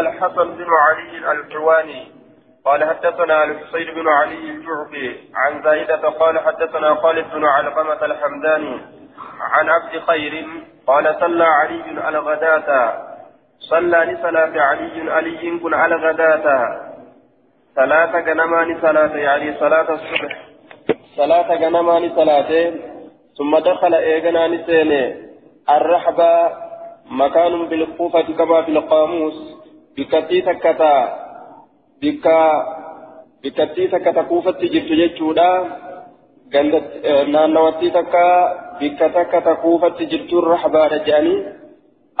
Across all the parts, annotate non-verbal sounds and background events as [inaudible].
الحسن بن علي الحواني قال حدثنا الحسين بن علي الجعفي عن زايدة قال حدثنا خالد بن علقمة الحمداني عن عبد خير قال صلى علي الغداة. صلى لصلاة علي علي كن على غداة ثلاثة جنمان صلاة يعني صلاة الصبح. صلاة جنمان صلاة. ثم دخل إيجنا نسيني الرحبة مكان بالكوفة كما في القاموس. بكتي تكتا بكا بكتي تكتا كوفة جبت جتشودا naannawattii takka bikka takka ta kuufatti jirtu rahbaadha jedhanii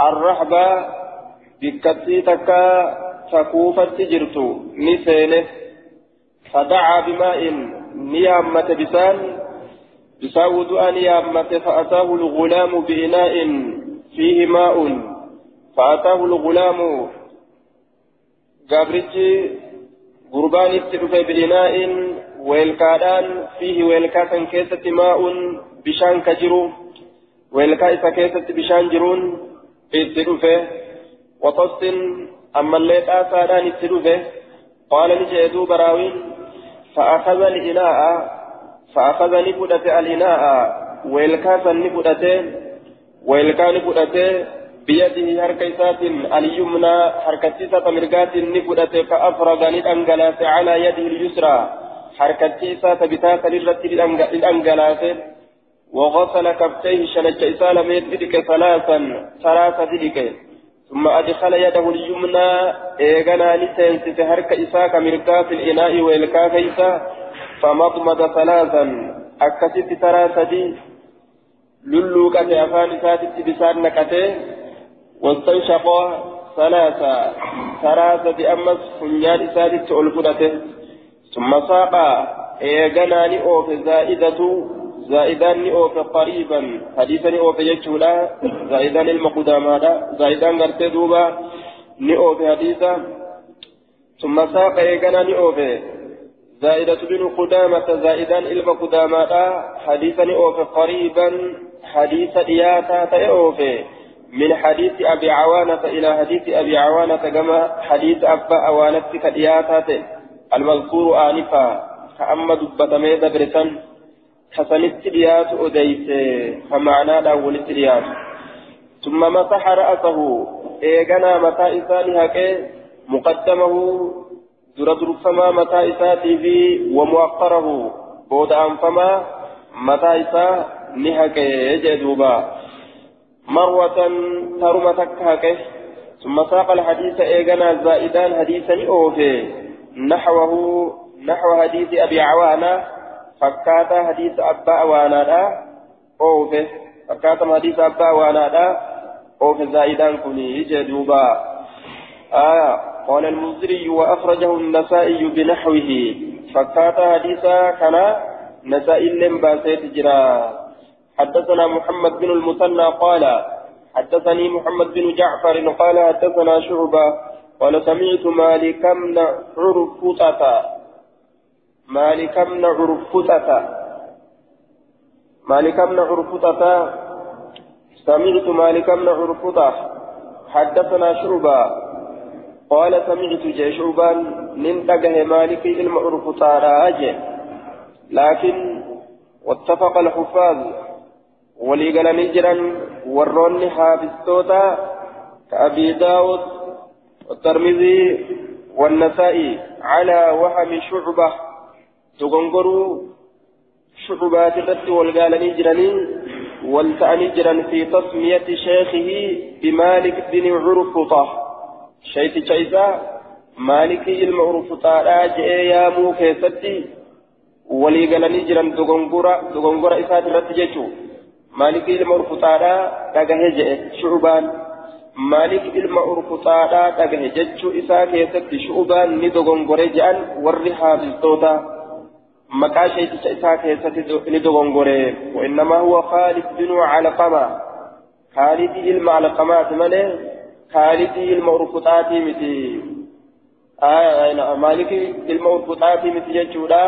arrahbaa bikkattii takka ta kuufatti jirtu ni seene fadacaa bimaa'in ni yaammate bisaan bisaan wudu'a ni yaammate fa'ataahu lgulaamu bi'inaa'in fiihi maa'un weelkaa kan keessatti maa'un bishaan ka jiru weelkaa isa keessatti bishaan jiruun itti dhufe waxossin ammallee xaasaadhaan itti dhufe qaala ni jee duuba raawiin فأخذ الإناء فأخذ نفدة الإناء ويلكا نفدة ويلكا نفدة بيده حركة اليمنى حركة مرقات نفدة فأفرغ للأنجلاس على يده اليسرى. حركة تبتا سلرت للأنجلاس وغسل كفتيه شنج إسال ميت ثلاثا ثلاثة ذلك ثم أدخل يده اليمنى إيغانا لسينسس حركة إساك مرقا في الإناء ويلكا كيسا فمضمض ثلاثا. أكست ثلاثة للوكة أفان ساتت بسان نكته واستنشق ثلاثة ثلاثة أمس فنيان ساتت ألفدته ثم ساق إيغانا لأوف زائدة زائدان نئوف قريبا. حديثا نئوف يجولا زائدان المقدام هذا زائدان قرتي دوبا. نئوف حديثا. ثم ساق إيغانا نئوف زائدة بن قدامة. زائدان إلما قدامة حديثا نئوف قريبا. حديث دياتا تئوف من حديث أبي عوانة إلى حديث أبي عوانة كما حديث أبا أوانة كدياتا المذكور آنفا. كأما دبتمي دبرتن حسنت ديات أديت. فمعنى داولت ديات. ثم مسح رأسه. إيغنا متى إساني هكي. مقدمه. درد فما متى إساتي في ومؤخره. بود أنفما متى إسا نهكي. يجدوبا مروة ترمتك هكي ثم ساق الحديث إيغنا زائدان حديثا أوفي نحوه نحو حديث أبي عوانة فكاتا حديث أبا وأنا أوفي فكاتا حديث أبا وأنا أوفي زائدان كني جدوبا آية قال المنذري وأخرجه النسائي بنحوه فكاتا حديثا كان نسائي لم باسيت جرا حدثنا محمد بن المثنى قال حدثني محمد بن جعفر قال حدثنا شعبة قال سمعت مالك بن عرفطة مالك بن عرفطة مالك بن عرفطة سمعت مالك بن عرفطة حدثنا شعبة قال سمعت جيشوبان ننتقه مالك علم عرفطة راجع لكن واتفق الحفاظ وليقل نجرا وروني حافظتوتا كأبي داود والترمذي والنسائي على وهم شعبة تغنغروا شعبات الرد والقالني جراني والتعني جران في تسمية شيخه بمالك بن عرفطة شيخ شيخا مالك علم عرفطة راجع يا مو كيستي وليقالني جران تغنغرا تغنغرا إسات الرد مالك عرفطة راجع شعبان ni dogongore jedhan warri haafiztoota maqaa sheeticha isaa keessatti ni dogongore wainnamaa huwa khaalid binu calqama khaalidii ilma alqamaati malee khaalidii ilma urkutaatii miti maaliki ilma urkutaatii miti jechuudha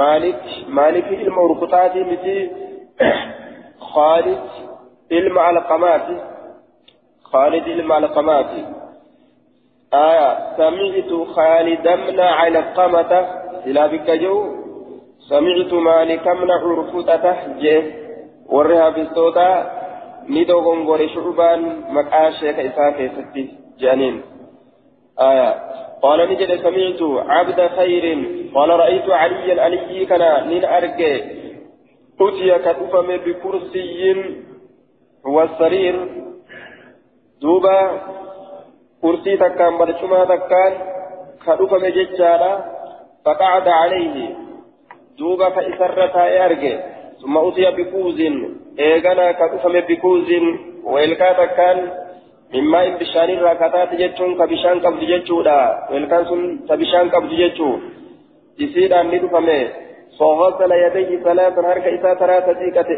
maalik maaliki ilma urkutaatii miti khaalid ilma alqamaati خالد المعلقمات سمعت خالد بن علقمة إلى بك جو. سمعت مالك بن عرفوتة جه. ورها بستوتا. ندو غنغوري شعبان. مكا شيخ إساء كيستي جانين. آية قال نجد سمعت عبد خير. قال رأيت عليا علي كان نين أرجع أتي كتفم بكرسي والسرير. دوبا كرسي تكان برشما تكان كتفم ججارا فقعد عليه. دوبا فإسرتا أرجع. ثم أتي بكوز. إيغانا كتفم بكوز. وإلكا تكان مما إن بشان الراكتات جتشون كبشان قبض جتشودا وإلكان سن تبشان قبض جتشو إسيدا ندفمه فغسل يديه ثلاثا هرك إسا ثلاثة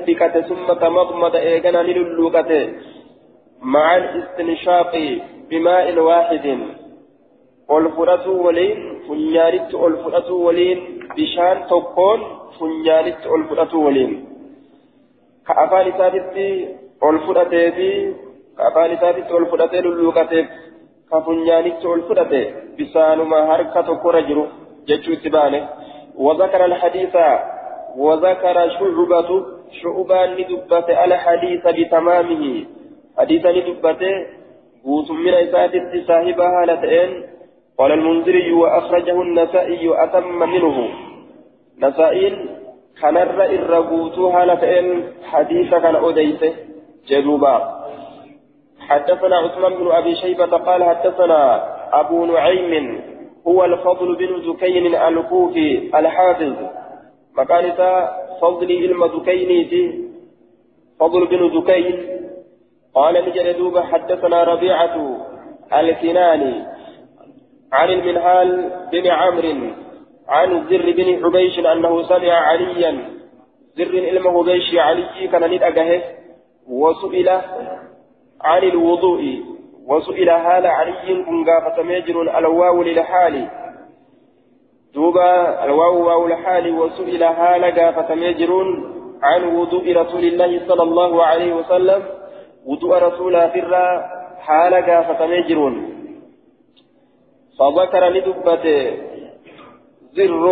ديكة ثم تمضمض إيغانا للوكة مع الاستنشاق بماء واحد والفرة ولين فنيانت والفرة ولين بشان تقون فنيانت والفرة ولين. كأفان سادتي والفرة في كأفان سادتي والفرة للوكة كفنيانت والفرة بسانما هركة كرجر جتشو تبانه وذكر الحديث وذكر شعبة شعبان ندبت الحديث بتمامه. حديث ندبت قوت من إساتة صاحبها لتئن قال المنذري وأخرجه النسائي أتم منه. نسائي كان الرأي الرقوتها لتئن حديث كان أديته جدوبا حدثنا عثمان بن أبي شيبة قال حدثنا أبو نعيم هو الفضل بن زكين الكوفي الحافظ. مكان فضل علم فضل بن زكين. قال نجد دوب حدثنا ربيعة الكناني عن المنهال بن عمرو عن زر بن حبيش أنه سمع عليا. زر علم حبيش علي كان ندأجه وسئل عن الوضوء. وسئل هال علي كن قافة ميجر الواو للحال. دوبا الواو واو الحال وسئل هال قافة ميجر عن وضوء رسول الله صلى الله عليه وسلم. وضوء رسول فرا حال قافة ميجر فذكر لدبة زر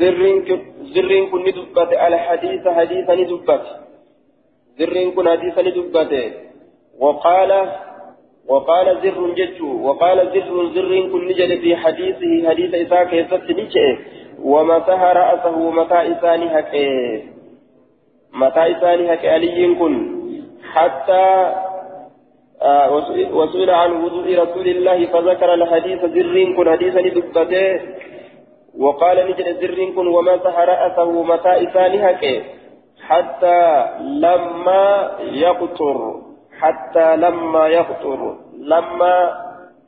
زر زر كن لدبة الحديث حديث لدبة. زر كن حديث لدبة. وقال وقال زر جتو وقال زر زر كن نجد في حديثه حديث إساك يسد نجئ ومسح رأسه متى إساني هكي متى إساني هكي علي كن حتى آه وسئل عن وضوء رسول الله فذكر الحديث زر كن حديثا دبته وقال نجد زر كن ومسح رأسه متى إساني هكي حتى لما يقطر. حتى لما يخطر لما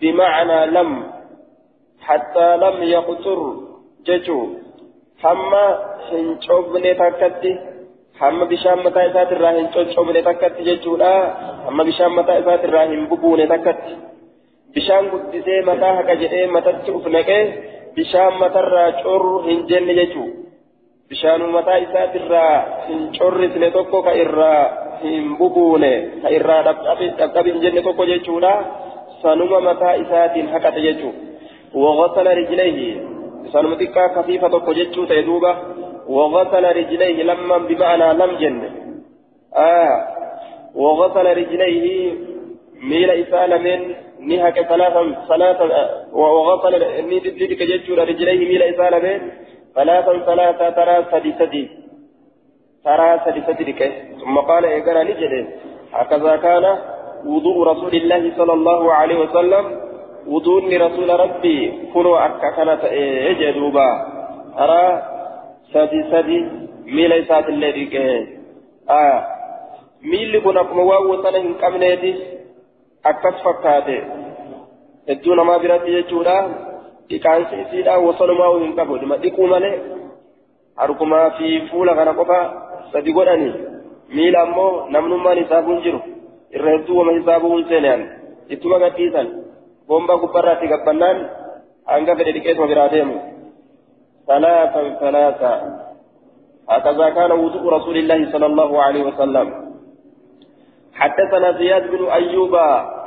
بمعنى لم حتى لم يخطر ججو حما هنشوبني تكتي حما بشام متى إسات الراهن هنشوبني تكتي ججو لا حما بشام متى إسات الراهن ببوني تكتي بشام قدسي متى هكا جئي متى تشوفنك بشام متى الراجور هنجن ججو bishaanuu mataa isaatirraa hin corrisne tokko ka irraa hin bubuune ka irraa dhabdhabi hin jenne tokko jechuudha sanuma mataa isaatiin haqate jechuudha waqasala rijlayhi sanuma xiqqaa kafiifa tokko jechuu ta'e duuba rijlayhi lamman bima'anaa lam jenne waqasala rijlayhi miila isaa lameen ni haqe salaatan salaatan waqasala ni didike jechuudha rijlayhi miila isaa lameen ثلاثا ثلاثة ترى سدي سدي ترى سدي سدي ثم قال إيقنا نجد هكذا كان وضوء رسول الله صلى الله عليه وسلم وضوء رسول ربي كنوا أكا كانت إجدوبا ترى سدي سدي ميل إسات الذي آه miilli kun akkuma waawwa sana hin qabneeti akkas fakkaate hedduu namaa biratti jechuudha dhiqaansi isiidha wasanumaa hin qabu dhima dhiquu malee harkumaa fi fuula kana qofa sadi godhani miila ammoo namnummaan hisaabuun jiru irra hedduu wama hisaabuu hin seenan ittuma gadhiisan bombaa gubbarraatti gabbannaan hanga fedhe dhiqeetuma biraa deemu ثلاثا ثلاثا هكذا كان وضوء رسول الله صلى الله عليه وسلم حدثنا زياد بن أيوب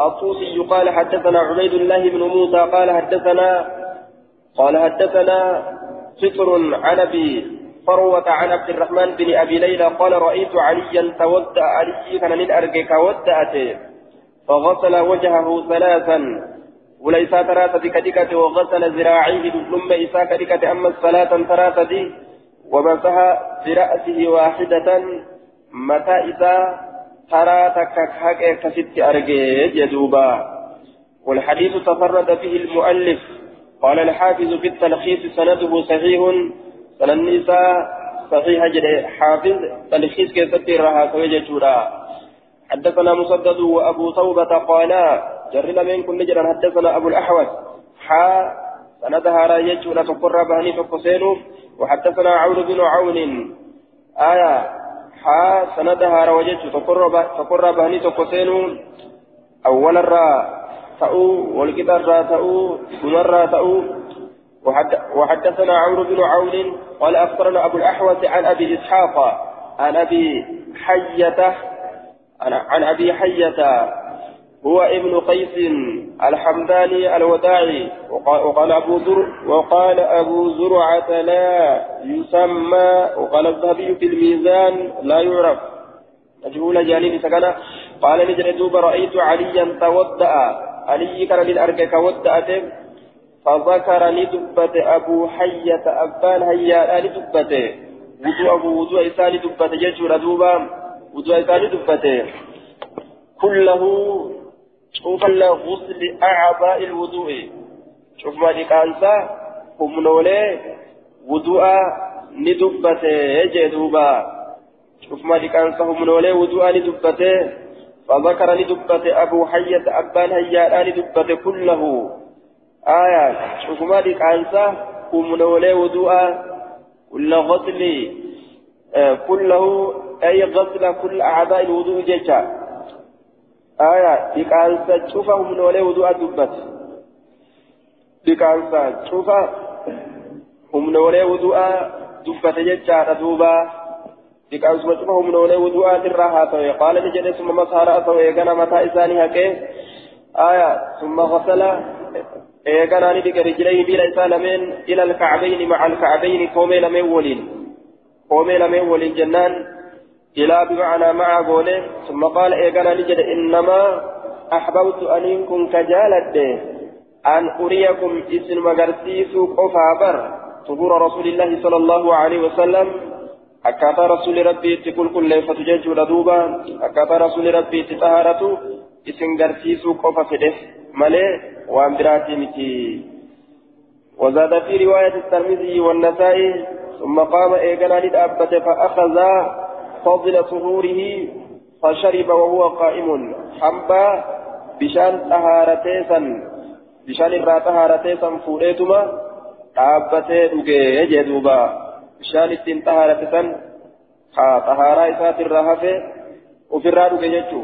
الطوسي قال حدثنا عبيد الله بن موسى قال حدثنا قال حدثنا فطر عن أبي فروة عن عبد الرحمن بن أبي ليلى قال رأيت عليا تودأ علي كان للأرجك ودأته فغسل وجهه ثلاثا وليس ثلاثة كدكة وغسل ذراعيه ثم إسا كدكة أما الصلاة ثلاثة ومسح برأسه واحدة متى إذا ترى تكك كست أرجي جدوبا والحديث تفرد فيه المؤلف قال الحافظ في التلخيص سنده صحيح سنن إساء صحيح جد حافظ تلخيص كيف راها سويجة حدثنا مسدد وأبو ثوبة قالا جرنا من كل جرا حدثنا أبو الأحوص حا سندها رايج ولا تقر بهني تقسين وحدثنا عون بن عون آية حا سندها روجت تقر بهني تقسين أول الراء تأو والكبر را تأو ثم تأو وحدثنا عمرو بن عون قال أخبرنا أبو الأحوص عن أبي إسحاق عن أبي حية عن أبي حية هو ابن قيس الحمداني الوداعي وقال أبو زر وقال أبو زرعة لا يسمى وقال الذهبي في الميزان لا يعرف. مجهول جانب سكنة. قال نجد دوب رأيت عليا تودأ علي كان للأركة كودأت فذكر لدبة أبو حية أبان هيا لدبته وضوء أبو وضوء إسان دبة ججر دوبا. وضوء إسان دبته كله شوف غسل أعضاء الوضوء. شوف ما كانسا هم نولي وضوء ندبته يجي دوبا. شوف ما كانسا هم نولي وضوء ندبته فذكر ندبة أبو حية أبان هيا ندبته كله. آية شوف ما دي كانسا هم نولي وضوء كل غسل آه كله أي غسل كل أعضاء الوضوء جيشا آية dhiqaansa cufa humnoolee wudu'a dubbate dhiqaansa cufa humnoolee wudu'a dubbate jechaadha duuba dhiqaansuma cufa humnoolee wudu'aatirraa haa ta'e qaala ni jedhe summa masaara asa'u eegana mataa isaanii haqee آية ثم غسل إيقنا ندق رجليه بلا إسالمين إلى الكعبين مع الكعبين قومي لمن ولين قومي لمن ولين جنان إلى بمعنى مع قوله ثم قال إيقنا نجد إنما أحببت أن يكون كجالد أن أريكم اسم مغرسيس قفابر طهور رسول الله صلى الله عليه وسلم أكاتا رسول ربي تقول كل فتجج ردوبا أكاتا رسول ربي تطهرت اسم غرسيس قفا ملي وأن براتي وزاد في رواية الترمذي والنسائي ثم قام إيقنا لدأبت فأخذ فضل طهوره فشرب وهو قائم حنبا بشان طهارتيسا بشان الرا طهارتيسا فوريتما jee duuba bishaan ittiin xahaaratisan haa xahaaraa isaatirraa hafe ofirraa dhuge jechuu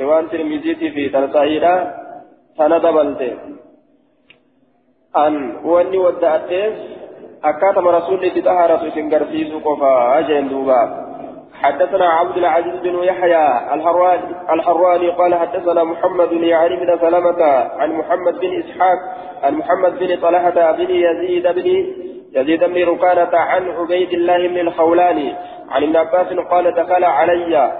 riwaan tirmiziitii fi tarsaa'iidha sana dabalte. An wanni wadda addees akkaatama rasuulli itti xahaaratu isin garsiisuu qofaa jeen duubaa حدثنا عبد العزيز بن يحيى الحراني قال حدثنا محمد يعني بن سلمة عن محمد بن إسحاق عن محمد بن طلحة بن يزيد بن يزيد بن ركانة عن عبيد الله بن الخولاني عن ابن عباس قال دخل علي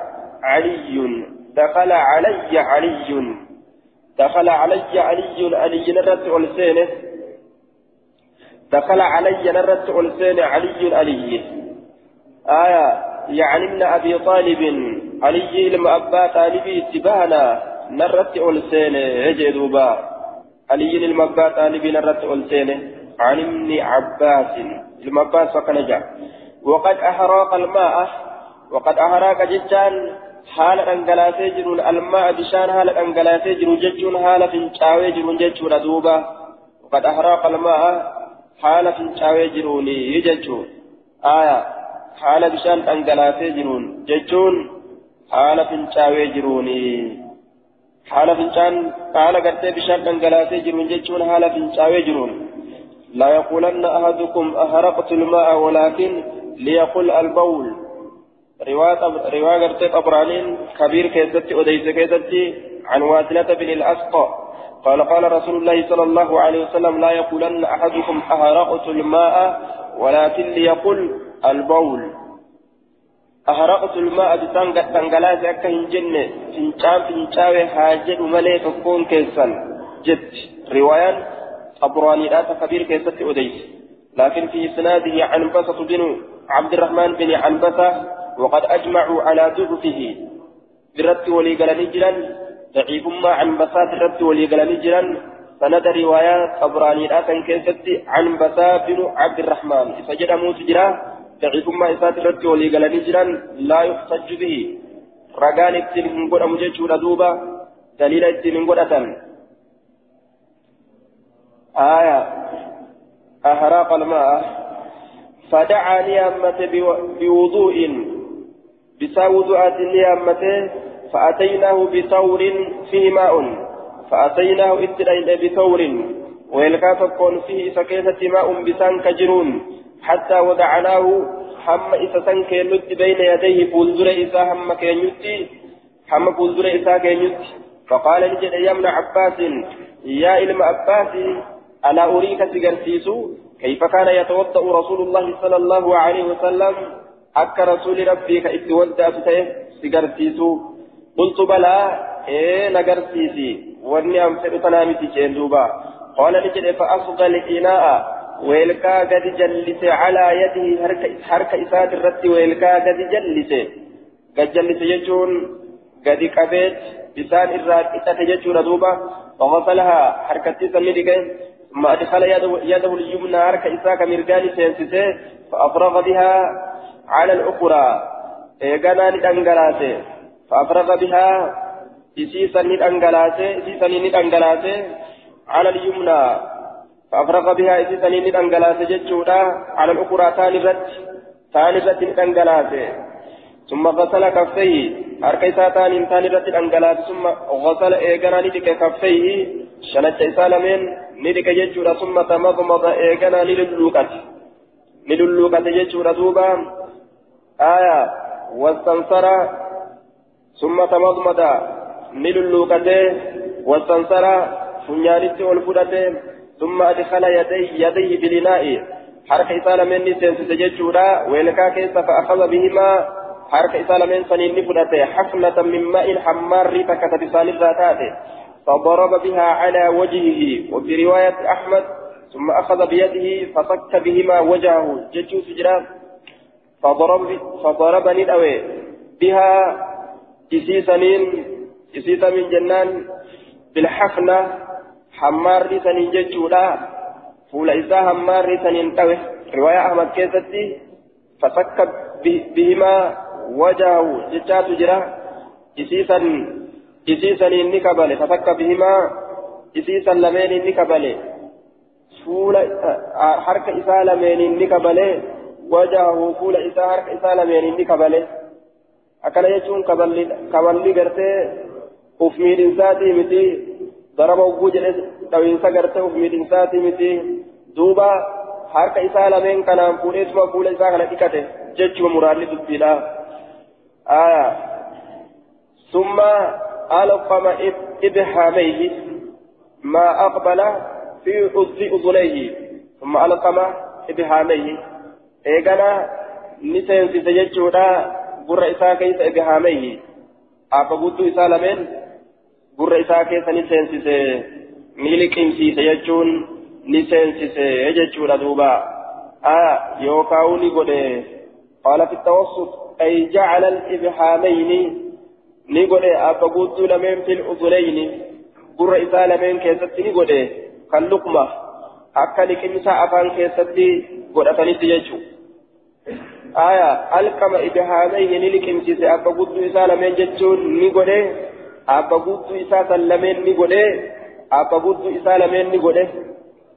علي دخل علي علي دخل علي علي علي نرت ألسينه دخل علي نرت ألسينه علي علي. آية يعني ابن أبي طالب علي لما أبا طالب اتبانا نرت ألسين. يجدوبا علي لما أبا طالب نرت ألسين. عن عباس لما عباس فكنجا وقد أحرق الماء وقد أحرق جتان حال أنجلاسي جرون الماء بشان حال أنجلاسي جرون جتون حال فنشاوي جرون جتون دوبا وقد أحرق الماء حال فنشاوي جروني يجتون آية haala bishaan dhangalaasee jiruun jechuun haala fincaawee jiruuni haala fincaan haala gartee bishaan dhangalaasee jiruun jechuun haala fincaawee jiruun لا يقولن أحدكم أهرقت الماء ولكن ليقل البول رواية قرتي طبرانين كبير كيستي أديس كيستي عن واسلة بن الأسقى. قال قال رسول الله صلى الله عليه وسلم لا يقولن أحدكم أهرقت الماء ولكن ليقل البول. أهرقت الماء بسان تنقلاس أكا هنجن فنشان فنشاوي حاجة ملي تكون كيسا جد. رواية طبراني لا كبير كيستي أديس لكن في إسناده عنبسة بن عبد الرحمن بن عنبسة وقد أجمعوا على ضعفه برد ولي قال نجرا ضعيف ما عن بساط الرد ولي قال نجرا سند روايات أبراني الآن كيست عن بساط بن عبد الرحمن. فجد موت جرا ضعيف ما إسات الرد ولي قال نجرا لا يحتج به. رقان اتنين قد أمجج ردوبا دليل اتنين قد أتن. آية. أهراق الماء. فدعا نيامة بوضوء. بسا وضوءات نيامته فأتيناه بثور فيه ماء. فأتيناه اتلين بثور ويلقى تكون فيه سكينة ماء بسان كجرون. حتى وضعناه هم إسسان كينوت بين يديه فولدر إسا هم كينوت هم فولدر إسا كينوت. فقال نجد يا ابن عباس يا إلم عباس ألا أريك سجرسيسو كيف كان يتوضأ رسول الله صلى الله عليه وسلم؟ Waddaatu ta'e si garsiisu qultu balaa ee nagarsiisi wanni an fedhu tanaa miti jeen duuba qaala ni jedhe fa'asgal inaa'a weelkaa gadi jallise calaa yadihi harka isaati irratti weelkaa gadi jallise gad jallise jechuun gadi qabeet bisaan irraa qixate jechuudha duuba وغسلها حركتي سمي ثم أدخل يده اليمنى حركة إساك مرقاني سينسسه فأفرغ بها على الأخرى إيقانا ندنقلاته فأفرغ بها إسيسا ندنقلاته إسيسا ندنقلاته على اليمنى فأفرغ بها إسيسا ندنقلاته جتشودا على الأخرى ثاني رت ندنقلاته ثم غسل كفيه أركيسا ثاني رت ندنقلاته ثم غسل إيقانا ندك كفيه شنت إسالمين ندك جتشودا ثم تمضمض إيقانا لللوكت لللوكت جتشودا دوبا آية واستنصر ثم تمضمض نللوكته واستنصر فنيانت والفدته ثم أدخل يديه, يديه بالإناء حركة إسالة مني سينسس ججورا ويلكا كيس فأخذ بهما. حركة إسالة من سنين فدته حفنة من ماء حمار ريتك تبسان الراتات فضرب بها على وجهه وفي رواية أحمد ثم أخذ بيده فصك بهما وجهه. ججو سجران. فضرب فضربني الأوي. بها إسيسنين إسيسا من جنان. بالحفنة حمار سنين ججولا. فول إسا حمار سنين توي رواية أحمد كيستي. فسك بهما وجهه ججات جرا. إسيسا إسيسنين نكبل فسك بهما إسيسا لمين نكبل فول حركة إسا لمين نكبل وجهه فول إساء حرك إساء لمن إني كبله أكل يجون كبلي قرتي أفميد إنساتي متي ضرب وجوج دوينسا قرتي أفميد إنساتي متي دوبا حرك إساء لمن كان فول إسما فول إساء كان إكته جج ومراد لتبتلا آية ثم ألقم إبهاميه ما أقبل في أذنيه ثم ألقم إبهاميه eegana ni seensise jechuudha gurra isaa keessa ibihaamehi abba gudduu isaa lameen gurra isaa keessa ni seensise ni liqimsiise jechuun ni seensise jechuudha duuba aya yookaa'u ni godhe qaala fi tawassut ay jacala alibhaamayni ni godhe abba gudduu lameen fil udunayni gurra isaa lameen keessatti ni godhe kan luqma akka liqimsa afaan keessatti godhatanitti jechuudha آية ألقم إبهاميه نلقمسيس أبا قدو إسا لمن جتشون نقوله أبا قدو إسا سلمين نقوله أبا قدو إسا لمن نقوله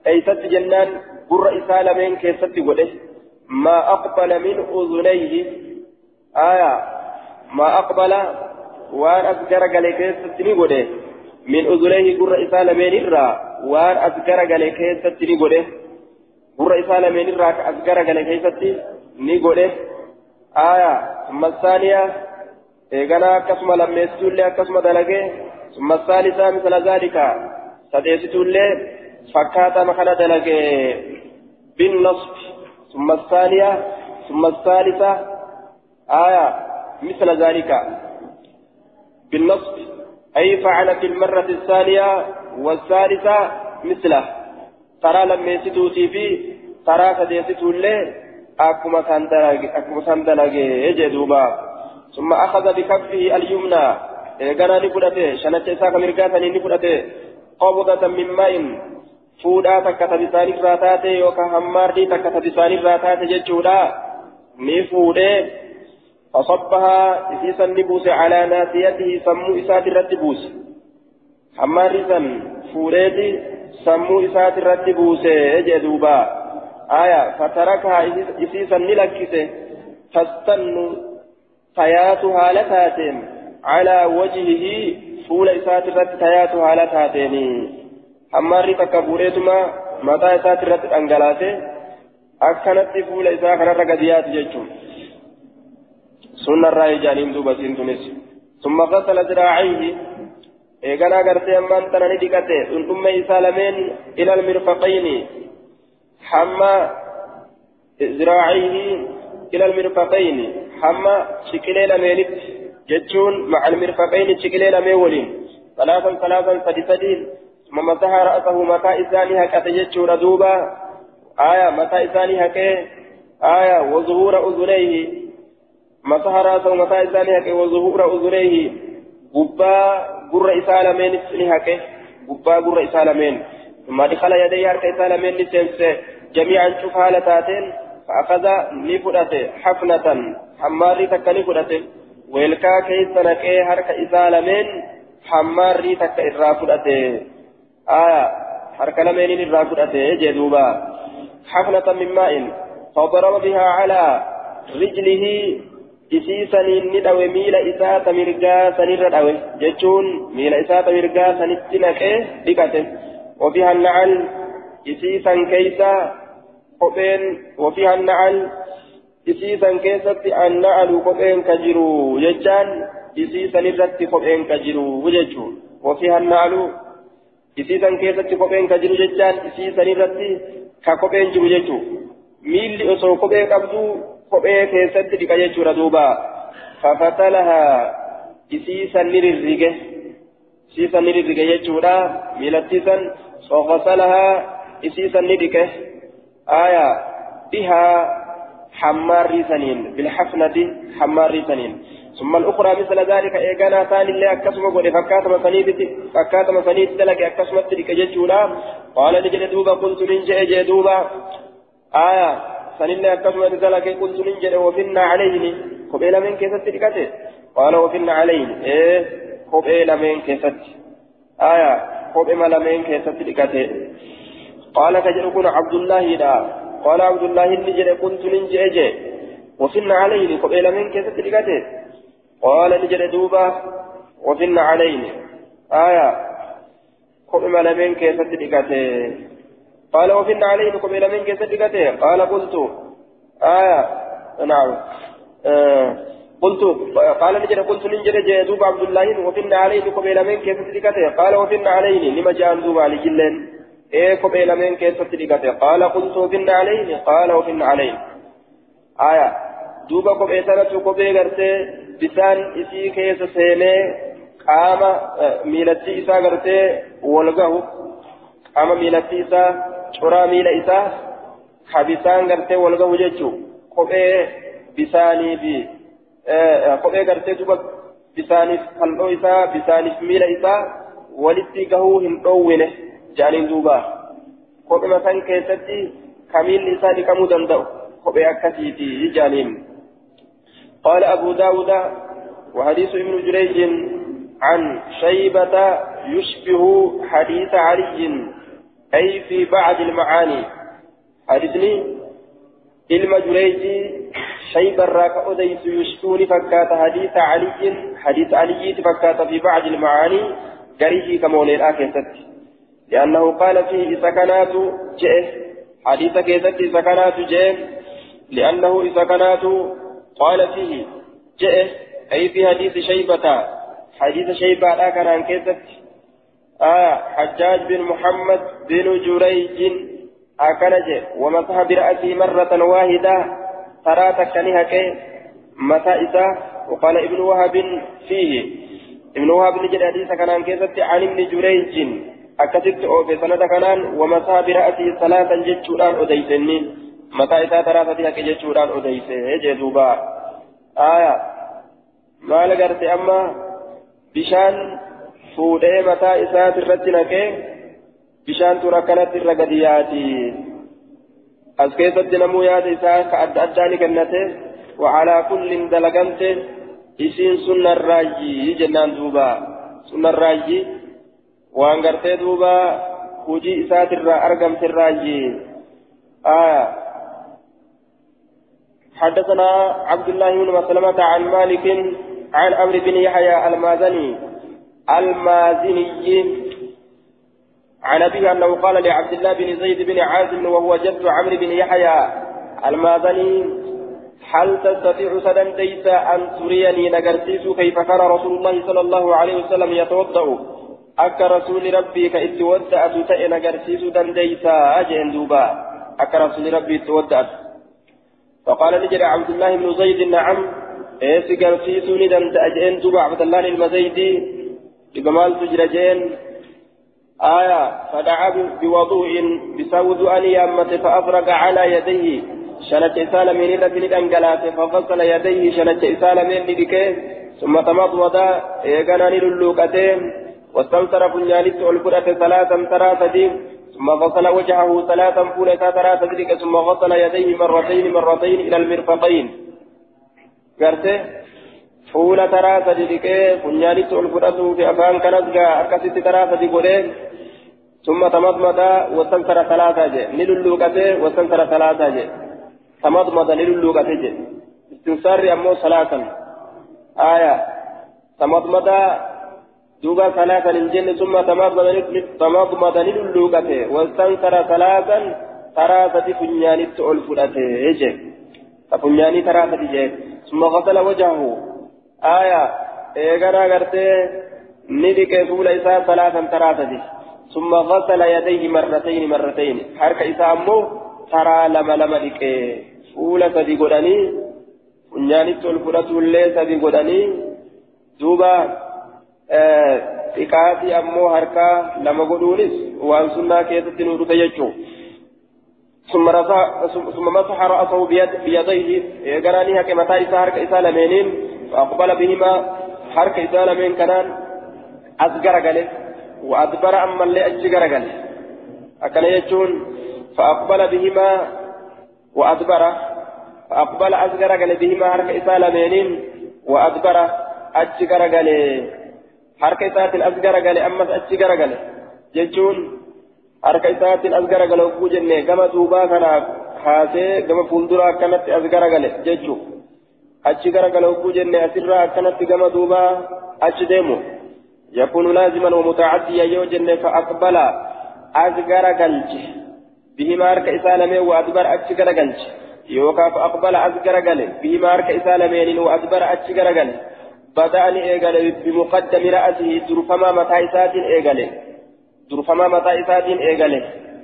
أي ست جنان قر إسا لمن كيست قوله ما أقبل من أذنيه آية ما أقبل وأن أذكر قال كيست نقوله من أذنيه قر إسا لمن إرى وأن أذكر قال كيست نقوله قر إسا لمن إرى أذكر قال كيست ni godhe. ثم الثانية إيقنا كسم لم يستولي كسم دلقه ثم الثالثة مثل ذلك سديستولي فكاتا مخنا دلقه بالنصب ثم الثانية ثم الثالثة آية مثل ذلك بالنصب أي فعل في المرة الثانية والثالثة مثله ترى لم يستوتي في ترى سديستولي أكما سندلقه يجدوبا ثم أخذ بكفه اليمنى إيقنا نفلته شنت إساق مرقاتا نفلته قبضة من ماء فودا تكتا بساني راتاته يوكا هماردي تكتا بساني راتاته ججودا نفوده فصبها إسيسا نبوس على ناسيته سمو إسات الرتبوس هماري سن فوريتي سمو إسات الرتبوس يجدوبا آية فتركها إسيسا نلكسه فاستنوا تيات هالتاتين على وجهه فول إسات الرت تيات هالتاتين hammaarri takka fuudheetuma mataa isaati irratti dhangalaase akkanatti fuula isaa kanarra gadi yaatu jechuun sunnarraa ijaaniin duuba siin tunis summa qasala ziraacayhi eeganaa gartee ammaan tana ni dhiqate dhundhumme isaa ziraacayhi ilal mirfaqayni hamma shiqilee lameenitti jechuun macal mirfaqayni shiqilee lameen waliin salaasan salaasan sadi sadiin ثم مسح رأسه متى إساني يجور دوبا آية متى إساني هكذا آية وظهور أذنيه مسح رأسه متى إساني هكذا وظهور أذنيه قبا قر إسالمين إساني هكذا قبا قر إسالمين ثم دخل يديه هرك إسالمين لسنس جميعا شوف هالتاتين فأخذ نفرته حفنة حماري تك نفرته ويلكا كيس نكيه هرك إسالمين حماري تك إرافرته آية حرك لمن الرافدة جدوبا حفنة من ماء فضرب بها على رجله إسيسني ندوي ميل إساة مرقا سنير دوي جتون ميل إساة مرقا سنتنك بكته وفيها النعل إسيسا كيسا قبين وفيها النعل إسيسا كيسا النعل قبين كجرو جتان إسيسا نرت قبين كجرو وجتون وفيها النعل isiisan keessatti kopheen ka jiru jechaan isiisan irratti ka kopheen jiru jechuu miilli osoo kophee qabdu kophee keessatti dhiqa jechuudha duuba fafatalaha isiisan ni rirrige isiisan ni isiisan ni dhiqe aya bihaa حماري سنين بالحفنة حماري سنين. ثم الأخرى مثل ذلك إيقانا ثاني اللي أكسم قول فكاتم سنيت فكاتم لك أكسم تلك ججولا قال نجد دوبا قلت من جئ جئ دوبا. آية سنين اللي أكسم لك من جئ وفنا عليه قبيل من كيست تلكته؟ قال وفنا عليه إيه قبيل من كيست آية قبيل من كيست تلكته قال كجل عبد الله لا قال عبد الله جل كنت من جئ وفن عليه قبيل من كيف تلقته قال نجل دوبا وفن عليه آية قبيل من كيف تلقته قال وفن عليه قبيل من كيف تلقته قال قلت آية نعم آه قلت قال نجل قلت نجل دوبا عبد الله وفن عليه قبيل من كيف تلقته قال وفن عليه لما جاء دوبا لجلين إيه كوبي لمن كيست لقته قال قلت وفن عليه. قال وفن عليه. آية. دوبا كوبي سنة كوبي غرتي بسان إسي كيس سيني قام ميلتي إسا غرتي والغه قام ميلتي إسا شرا ميل إسا حبسان غرتي والغه جيجو. كوبي بساني بي. كوبي غرتي دوبا بساني فلو إسا بساني ميل إسا ولتي غهو هندوونه jaaniin duuba kophuma san keessatti kamiilli isaa dhiqamuu danda'u kophee akkasiiti jaaniin قال أبو داود وحديث ابن جريج عن شيبة يشبه حديث علي أي في بعض المعاني. حديثني علم جريج شيبة راك أديس يشبهني فكات حديث علي حديث علي فكات في بعض المعاني قريه كمولي الآكسة لأنه قال فيه سكنات جئ حديث كيست سكنات جئ لأنه سكنات قال فيه جاء أي في حديث شيبة حديث شيبة كان عن كيست آه حجاج بن محمد بن جريج أكنج ومسح برأسه مرة واحدة. ترى تكنيها كي متى إذا وقال ابن وهب فيه. ابن وهب نجد حديث كان كيست عن ابن جريج. أكتبت أو في سنة كنان. ومسح برأسه ثلاثا جتشوران أديسني. متى إذا ترى كي جتشوران أديسه جدوبا آية. ما لقرت أما. بشان fuudhee mataa isaati irratti naqee bishaan tura akkanatti irra gadi yaati as keessatti namuu yaada isaa ka adda addaa ni kennate wacalaa kullin dalagante isiin sunnarraayyi jennaan duuba sunnarraayyi waan gartee duuba hujii isaatirraa argamtirraayyi آية حدثنا عبد الله بن مسلمة عن مالك عن عمرو بن يحيى المازني المازني عن أبيه أنه قال لعبد الله بن زيد بن عازم وهو جد عمرو بن يحيى المازني هل تستطيع سدن ليس أن تريني نجرسيس كيف كان رسول الله صلى الله عليه وسلم يتوضأ؟ أك رسول ربي كإتودأ تتئ نجرسيس دنديسا أجن دوبا. أك رسول ربي تودأت فقال نجري عبد الله بن زيد نعم. إيه سجرسيسوني دندأ أجن دوبا. عبد الله المزيدي إبمال تجرجين. آية فدعا بوضوء بسود أن يامت فأفرق على يديه. شنت إسال من ربن أنقلات ففصل يديه شنت إسال من لدكه ثم تمضمض إيقنان للوكتين واستنصر فنيانت والفرة ثلاثا ثلاثة ثم غسل وجهه ثلاثا فولتا ثلاثة ثم غسل يديه مرتين مرتين إلى المرفقين. قرته؟ fuula taraa sadi dhiqee funyaanitti ol fudhatuu fi afaan kanas gaa akkasitti taraa sadi godhee ثم تمضمض واستنثر ثلاثة جي. نللوكته واستنثر ثلاثة جي. تمضمض نللوكته جي. استنثار أمو ثلاثا آية. تمضمض دوبا ثلاثا الجن ثم تمضمض تمضمض نللوكته واستنثر ثلاثا ثلاثة فنياني تؤل فلته جي. فنياني ثلاثة جي. ثم غسل وجهه. آية. إيغانا غرتي. ندك فول إساء ثلاثا ثلاثة ثم غسل يديه مرتين مرتين. حركة إساء أمو ترى لما لما دك فول سدي قدني فنياني تلفلة اللي سدي قدني دوبا xiqqaati ammoo harkaa lama godhuunis waan sunnaa keessatti nu dhufe jechuun ثم مسح رأسه بيديه. قراني هكي متى إسا هرك إسا لمينين. فأقبل بهما حرك إسالة من كنان. أصغر قال وأدبر أما اللي أجغر قال أكن يجون فأقبل بهما وأدبر فأقبل أصغر قال بهما حرك إسالة منين وأدبر أجغر قال حرك إسالة أصغر قال أما أجغر قال يجون harka isaatiin as garagale hogguu jenne gama duubaa kana kaasee gama fuulduraa akkanatti as garagale jechuudha. achi garagala hogguu jenne asirraa akkanatti gama duuba achi deemu يكون لازما ومتعديا يوجن فأقبل أزغر قلج بهما أرك إسالمين وأدبر أتشغر قلج يوكا فأقبل أزغر قلج بهما أرك إسالمين وأدبر أتشغر قلج بدأني إيقال بمقدم رأسه درفما متى إسات إيقال درفما متى إسات إيقال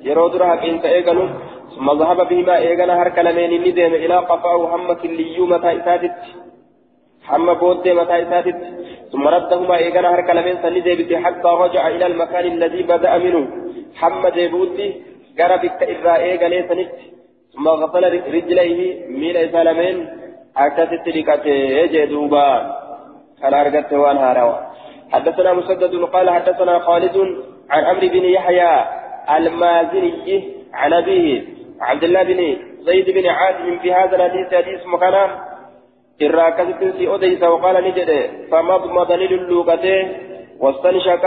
يرو درها إيقال ثم ذهب بهما إيغانا هرك لمن ندم إلى قفاه هم كليو متى إساتت. هم بود متى إساتت. ثم ردهما إيغانا هرك لمن سندبت حتى رجع إلى المكان الذي بدأ منه. هم ديبوتي قربت إذا إيغالي سنت ثم غسل رجليه ميل إسالمين أكتت لكته جدوبا كان أرقدت وان هاروا حدثنا مسدد قال حدثنا خالد عن عمرو بن يحيى المازني عن أبيه عبد الله بن زيد بن عاصم في هذا الحديث. حديث مكان إراكزت في أديس وقال نجد فمضمض للوقته واستنشق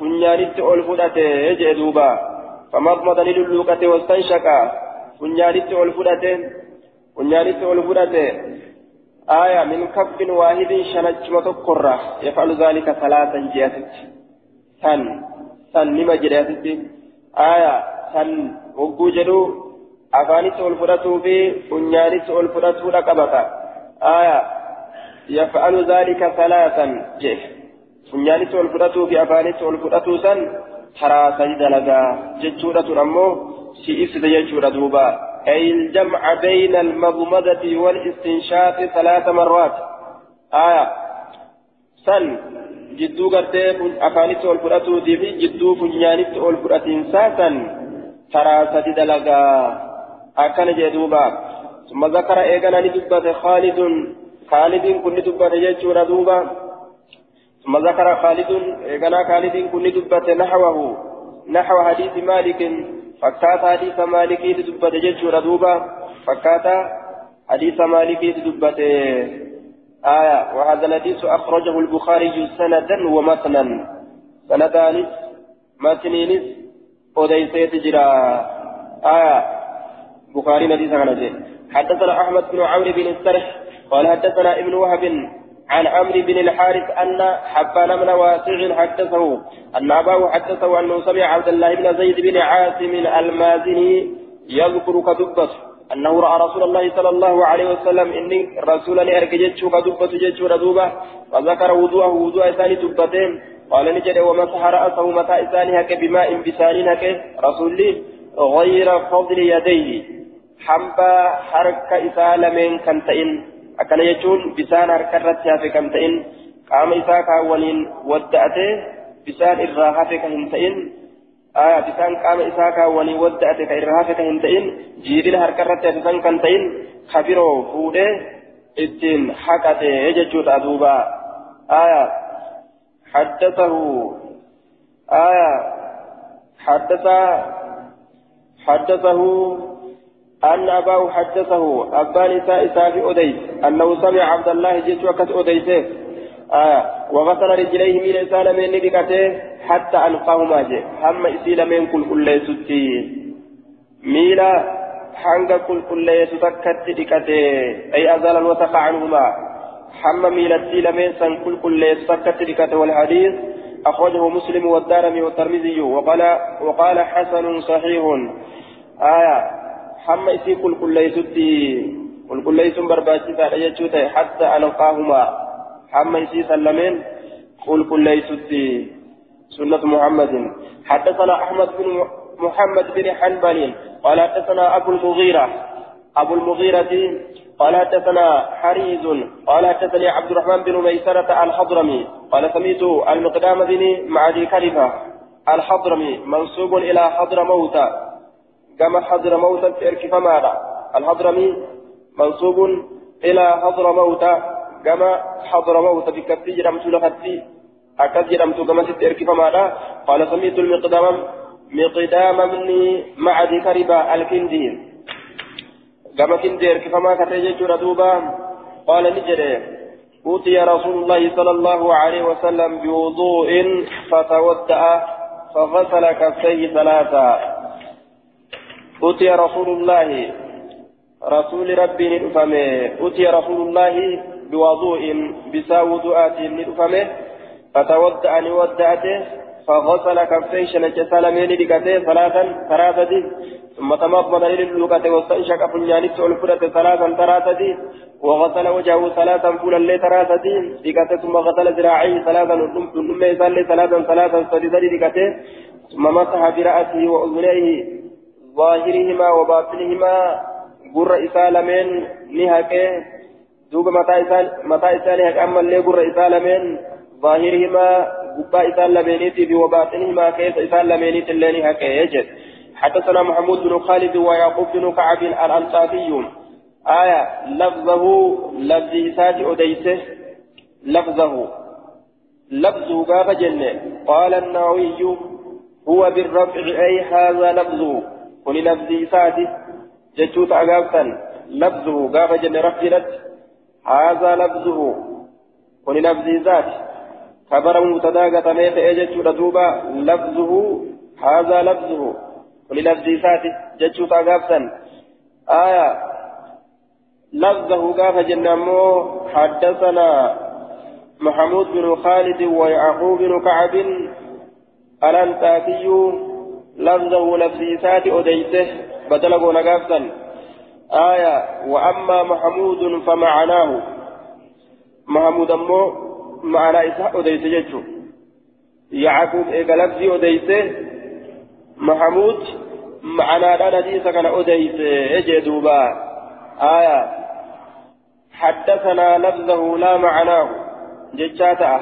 فنيانت ألفدته يجي دوبا فمضمض للوقته واستنشق فنيانت ألفدته فنيانت ألفدته آية من كف واحد شنج متكرة يفعل ذلك ثلاثا جيست سن سن لما جريست آية سن وقو ol fudhatuu fi funyaanitti ol fudhatuudha qabata. آية. يفعل ذلك ثلاثا. جه فنيانيت والفراتو في أفانيت والفراتو سن. ترى سجد لغا جتشورة أمو. سيئف جتشورة دوبا. أي الجمع بين المضمضة والاستنشاق ثلاث مرات. آية. سن. ol fudhatuutii fi jidduu funyaanitti ol fudhatiinsaa san taraa sadi dalagaa akkana jee duuba ثم ذكر إيقنا لدبة خالد خالد كن دبة يجور دوبا. ثم ذكر خالد إيقنا خالد كن دبة نحوه نحو حديث مالك. فكات حديث مالك دبة يجور دوبا. فكات حديث مالك دبة آية وهذا الحديث أخرجه البخاري سندا ومتنا. سندانس متنينس وديسيت جرا آية بخاري حديث عن حدثنا أحمد بن عمرو بن السرح قال حدثنا ابن وهب عن عمرو بن الحارث أن حبان بن واسع حدثه أن أباه حدثه أنه سمع عبد الله بن زيد بن عاصم المازني يذكر كدبته أنه رأى رسول الله صلى الله عليه وسلم إني رسولا أرك جتشو كدبة جتشو ردوبة فذكر وضوءه وضوء ثاني دبتين قال نجد ومسح رأسه متى إساني هك بماء بسان هك رسولي غير فضل يديه. حنبا حركة إسالمين كنتئن أكن يجون بسان حركة رتها في كنتئن قام إساكا ولين ودأته بسان إراها في كنتئن آية بسان قام إساكا ولي ودأت كإرهافة كهنتين جيرين هركرت بسان كنتين خبيرو فوده إتين حكته يججوت أدوبا آية حدثه آية حدث حدثه أن أباه حدثه أبان إساء إساء أديس أنه سمع عبد الله جيت وكت أديسه آية وغسل رجليه من إسان من نبكته حتى ألقاهما جي هم إسيل من كل كل ستي ميلا حنق كل كل ستكت دكته. أي أزال الوسق عنهما. هم ميلا إسيل من سن كل كل ستكت دكته. والحديث أخرجه مسلم والدارمي والترمذي. وقال وقال حسن صحيح. آية ستي كل كل سن برباشي حتى ألقاهما حما يسي سلمين قل كل ليستي سنة محمد حدثنا أحمد بن محمد بن حنبل قال حدثنا أبو المغيرة أبو المغيرة قال حدثنا حريز قال حدثني عبد الرحمن بن ميسرة الحضرمي قال سميت المقدام بن معدي كلفة الحضرمي منسوب إلى حضر موتى كما حضر موتى تركف ماذا الحضرمي منسوب إلى حضر موتى كما حضر موت بكتي جرمت لفتي. أكد جرمت كما سترك فماذا قال سميت المقدام مقدام مني معد كربا الكندين كما كندير كفما كتجج ردوبا قال نجري. أوتي رسول الله صلى الله عليه وسلم بوضوء فتودأ فغسل كفيه ثلاثا أوتي رسول الله رسول ربي نفهمه أوتي رسول الله بوضوء بسا وضوءات ندفمه فتودع ودعته فغسل كفيه شنج سلمين دكته ثلاثا ثلاثة. ثم تمضمض للوكة واستنشق فنيانت والفرة ثلاثا ثلاثة. وغسل وجهه ثلاثا فولا لي ثلاثة. دكته ثم غسل ذراعيه ثلاثا ثم يسال ثلاثا ثلاثا. سديدا دكته ثم مسح برأسه وأذنيه. ظاهرهما وباطنهما قر إسالمين نهكه دوب متى إسان متى إسان أما اللي قر إسان لمن ظاهرهما قبا إسان لمنيتي وباطنهما كيف إسان لمنيتي اللي هكا يجد حدثنا محمود بن خالد ويعقوب بن كعب الأنصافي آية لفظه لفظ إسات أديسه لفظه. لفظه قاف جنة. قال النووي هو بالرفع أي هذا لفظه. ولي لفظ إساته جتوت أقافا لفظه قاف جنة رفجلت هذا لفظه وللفظ ذات خبر مبتدا قتميت اجت دوبا لفظه هذا لفظه وللفظ ذات جتشو تاغابسا آية لفظه قاف جنمو حدثنا محمود بن خالد ويعقوب بن كعب الانتاكي لفظه لفظ ذات أديته بدل قول آية وأما محمود فمعناه. محمود أمو معنى إساء أديس جيتشو يعقوب إيقا لفظي أديس محمود معنى لا نديس كان أديس إجي آية حدثنا لفظه لا معناه. جتشاتا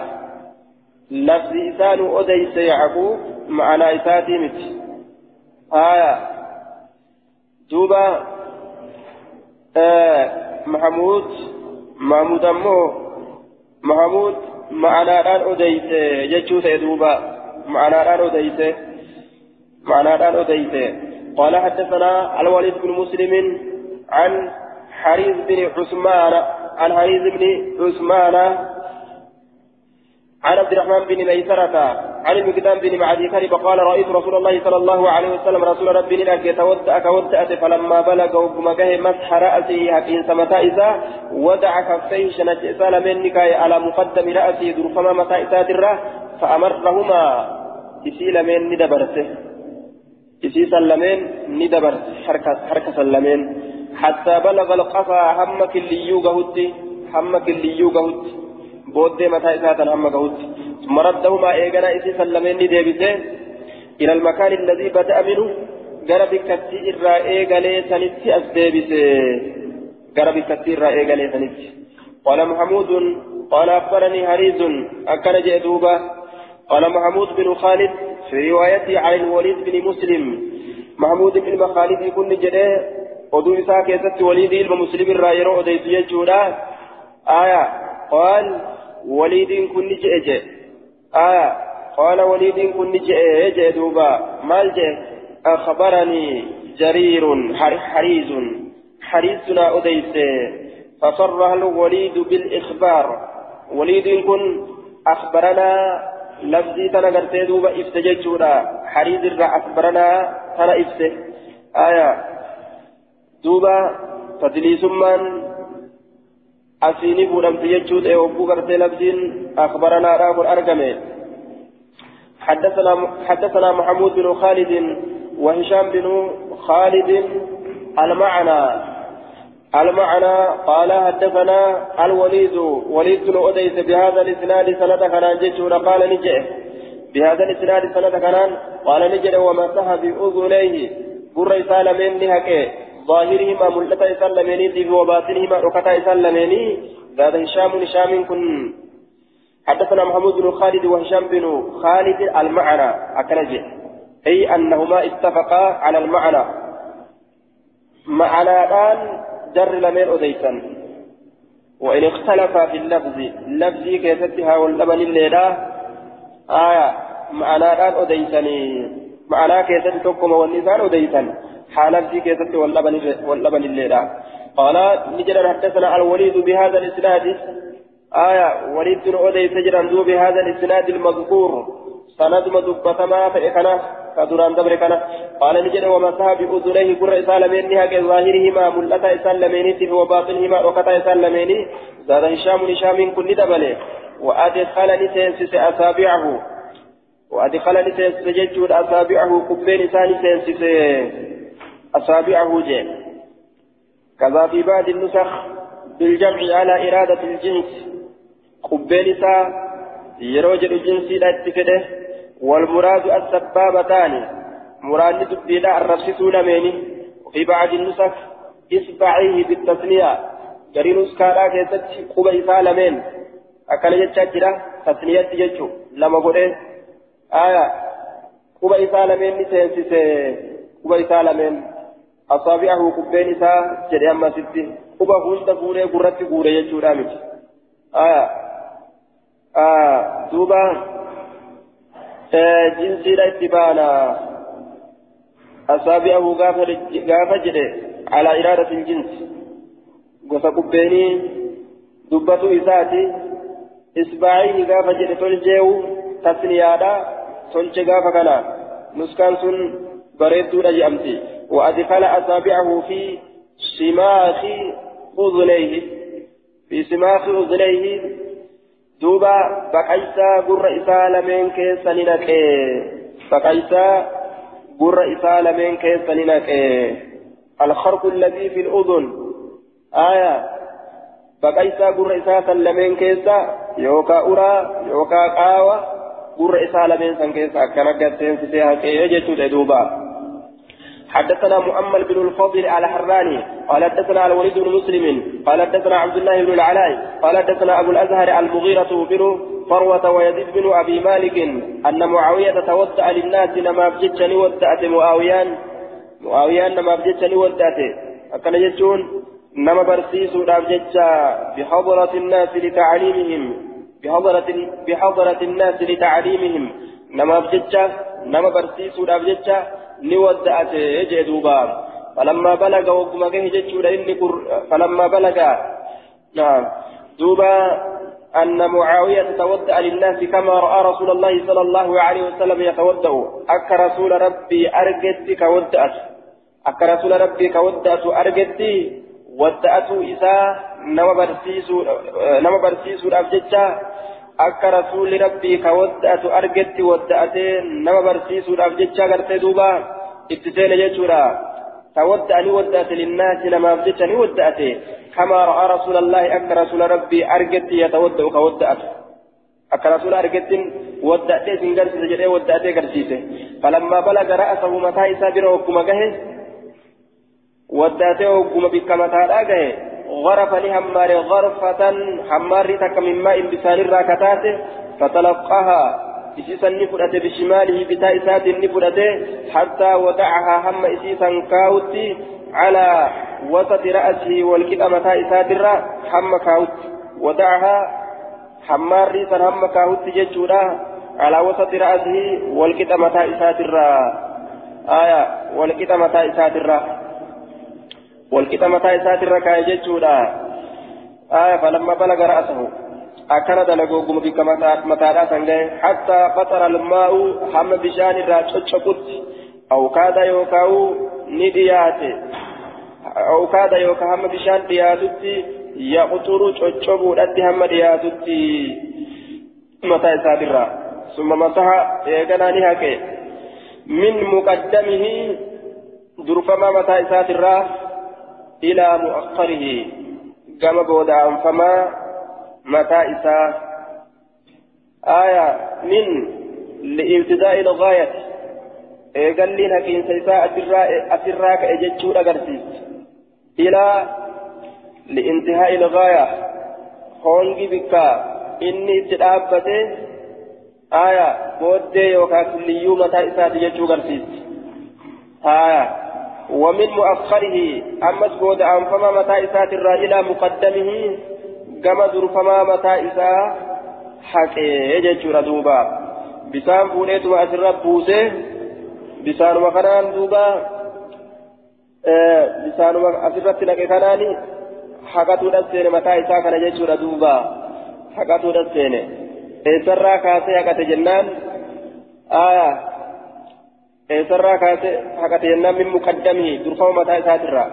لفظ إسان أديس يعقوب معنى إساتي مت. آية دوبا آه محمود محمود أمو محمود معنى أديس جتشو سيدوبا معنى أديس معنى أديس قال حدثنا الوليد بن مسلم عن حريز بن عثمان عن حريز بن عثمان عن عبد الرحمن بن ميسرة عن المقدام بن معدي كرب قال رأيت رسول الله صلى الله عليه وسلم رسول ربي لك يتودأ كودأت فلما بلغ وقمكه مسح رأسه حكين سمتا إذا ودع كفيه شنت إسال منك على مقدم رأسه درفما متى إساد فأمرهما إسيل من ندبرته. إسي سلمين ندبرت. حركة حركة سلمين حتى بلغ القفا هم كليو قهوتي هم كليو قهوتي. بودي متى إساتا هم قهوتي. ثم ردهما إيقنا إسي سلمين ندبته إلى المكان الذي بدأ منه gara bikkattii irraa eegalee sanitti as deebise gara bikkattii irraa eegalee sanitti قال محمود قال أخبرني هريز أكن جئدوبا قال محمود بن خالد في روايته عن الوليد بن مسلم محمود بن خالد يكون جده keessatti waliidii ilma muslimirraa yeroo odeysu jechuudha aya qaal waliidiin kun ni je'e waliidiin kun ni je'e je'e duuba maal je'e akhbaranii jariirun hariizun hariizuna odeyse فصرها الوليد بالإخبار. وليد كن أخبرنا لفظي تنا دوبا افتججونا حريز الرا أخبرنا تنا افته آية. دوبا تدليسمان أسيني تيجود أي وبو قرتي لفظين أخبرنا راب أرقمي حدثنا محمود بن خالد وهشام بن خالد المعنى المعنى قال حدثنا الوليد وليد بن أديس بهذا الإسناد سند كان جيشون قال نجئ بهذا الإسناد سند كان قال نجئ ومسح بأذنيه قر سالمين نهكي ظاهرهما ملتا سلميني في وباطنهما ركتا سلميني هذا هشام هشام كن. حدثنا محمود بن خالد وهشام بن خالد المعنى. أكنجئ أي أنهما اتفقا على المعنى. معنى الآن جر لمن أديسا وإن اختلف في اللفظ. لفظ كيستها واللبن الليلة. آية. معنى الآن أديسني معنى كيست والنسان أديسا حال لفظ كيست واللبن الليلة. قال نجد حدثنا الوليد بهذا الإسناد. آية وليد بن أديس جرا بهذا الإسناد المذكور. سند مدبتما فإخنا كدران دبر كان قال نجد ومسح بأذنيه قر إسالمين نهاك ظاهرهما ملتا إسالمين في وباطنهما وكتا إسالمين زاد هشام هشام كل دبله وأدخل نسينسس أصابعه. وأدخل نسينسس ججود أصابعه كبين إسان نسينسس أصابعه جي كذا في بعض النسخ بالجمع على إرادة الجنس. كبين إسان يروج الجنس لا تفده والمراد السبابتان. مراد تبديلا الرفسسون ميني وفي بعض النسخ إصبعيه بالتثنية. جري نسكارا كيست قبى إسالمين أكل يتشجرا تثنية يجو لما قلت آية. قبى إسالمين نسينسيس قبى إسالمين أصابعه قبين إسا جري أما ستي قبى هند قوري قرت قوري يجو رامج آية آه دوبا جنسي اتبانا أصابعه غافة جده على إرادة الجنس gosa qubbeenii dubbatu isaati isbaa'ii gaafa jedhe tolcheewu tasniyaadha tolche gaafa kana nuskaan sun bareedduudha jedhamti وأدخل أصابعه في سماخ أذنيه في سماخ أذنيه دوبا بقيسا قر إسالمين كيسنينك بقيسا قر إسالمين كيسنينك الخرق الذي في الأذن آية baqaysaa gurra isaa san lameen keessa yookaa uraa yookaa qaawa gurra isaa lameen san keessa akkana gaseensisee haqee jechuudha duuba حدثنا مؤمل بن الفضل على حراني قال حدثنا الوليد بن مسلم قال حدثنا عبد الله بن العلاء قال حدثنا أبو الأزهر المغيرة بن فروة ويزيد بن أبي مالك أن معاوية توسع للناس لما بجتني ودأت معاويان معاويان لما بجتني ودأت أكن يجون نما برسيسو دابجتشا بحضرة الناس لتعليمهم بحضرة بحضرة الناس لتعليمهم. نما بجتشا نما برسيسو دابجتشا jee duuba falammaa balaga wagguma gahe jechuudha inni falammaa balaga. Duuba أن معاوية تودع للناس كما رأى رسول الله صلى الله عليه وسلم يتودع أك رسول ربي أرجت كودأت أك رسول ربي كودأت أرجت ودأت إساء نما برسيسو نما برسيسو الأبجدة akka rasuulli rabbii ka wadda'atu argetti wadda'atee nama barsiisuudhaaf jecha gartee duuba itti seene jechuudha ka wadda'ani wadda'ate linnaasi namaaf jecha ni wadda'ate kamaa ra'aa rasuulallahi akka rasuula rabbii argetti yatawadda'u ka wadda'atu akka rasuula argettin wadda'atee isin garsiise jedhee wadda'atee garsiise falammaa balaga ra'asahu mataa isaa bira hogguma gahe wadda'atee hogguma bikka mataadhaa gahe غرف لهمار غرفة حمار تك من ماء بسان الراكتات فتلقاها. إسيسا نفرته بشماله بتاء سات نفرته حتى ودعها هم إسيسا كاوتي على وسط رأسه والكتاب متاء سات هم كاوت. ودعها حمار ريسا هم كاوتي ججورا على وسط رأسه والكتاب متاء سات آية والكتاب متاء سات والكتا متى إسات الركاء جتشودا آية فلما بلغ رأسه أكن دلقوا قم بك متى حتى قطر الماء حم بشان الراتشقت أو كاد يوكاو نديات أو كاد يوكا هم بشان دياتت يقطر تشقبو لدي هم دياتت متى إسات الرا ثم مسح إيقنا نهاك من مقدمه درفما متى إسات الرا إلى مؤخره كما بودا فما متى إساء آية من لإبتداء الغاية. قال لي هكين سيساء أسراك أججود أغرسيس إلى لإنتهاء الغاية. هونجي بكا إني تدابته. آية بودي يوكا كليو متى إساء أججود أغرسيس آية. ومن مؤخره أمس بود أنفما متى إسات إلى مقدمه؟ كما درفما متى إسا؟ حقه يجتشور دوبا. بسان فوليت وأسر بوسه. بسان وخنان دوبا. بسان أسرت لك خناني. حقته دسين متى إسا؟ كان يجتشور دوبا. حقته دسين إسرا كاسي حقته جنان آية eessarraa kaase haqate yennaan min muqaddamii durfama mataa isaatirraa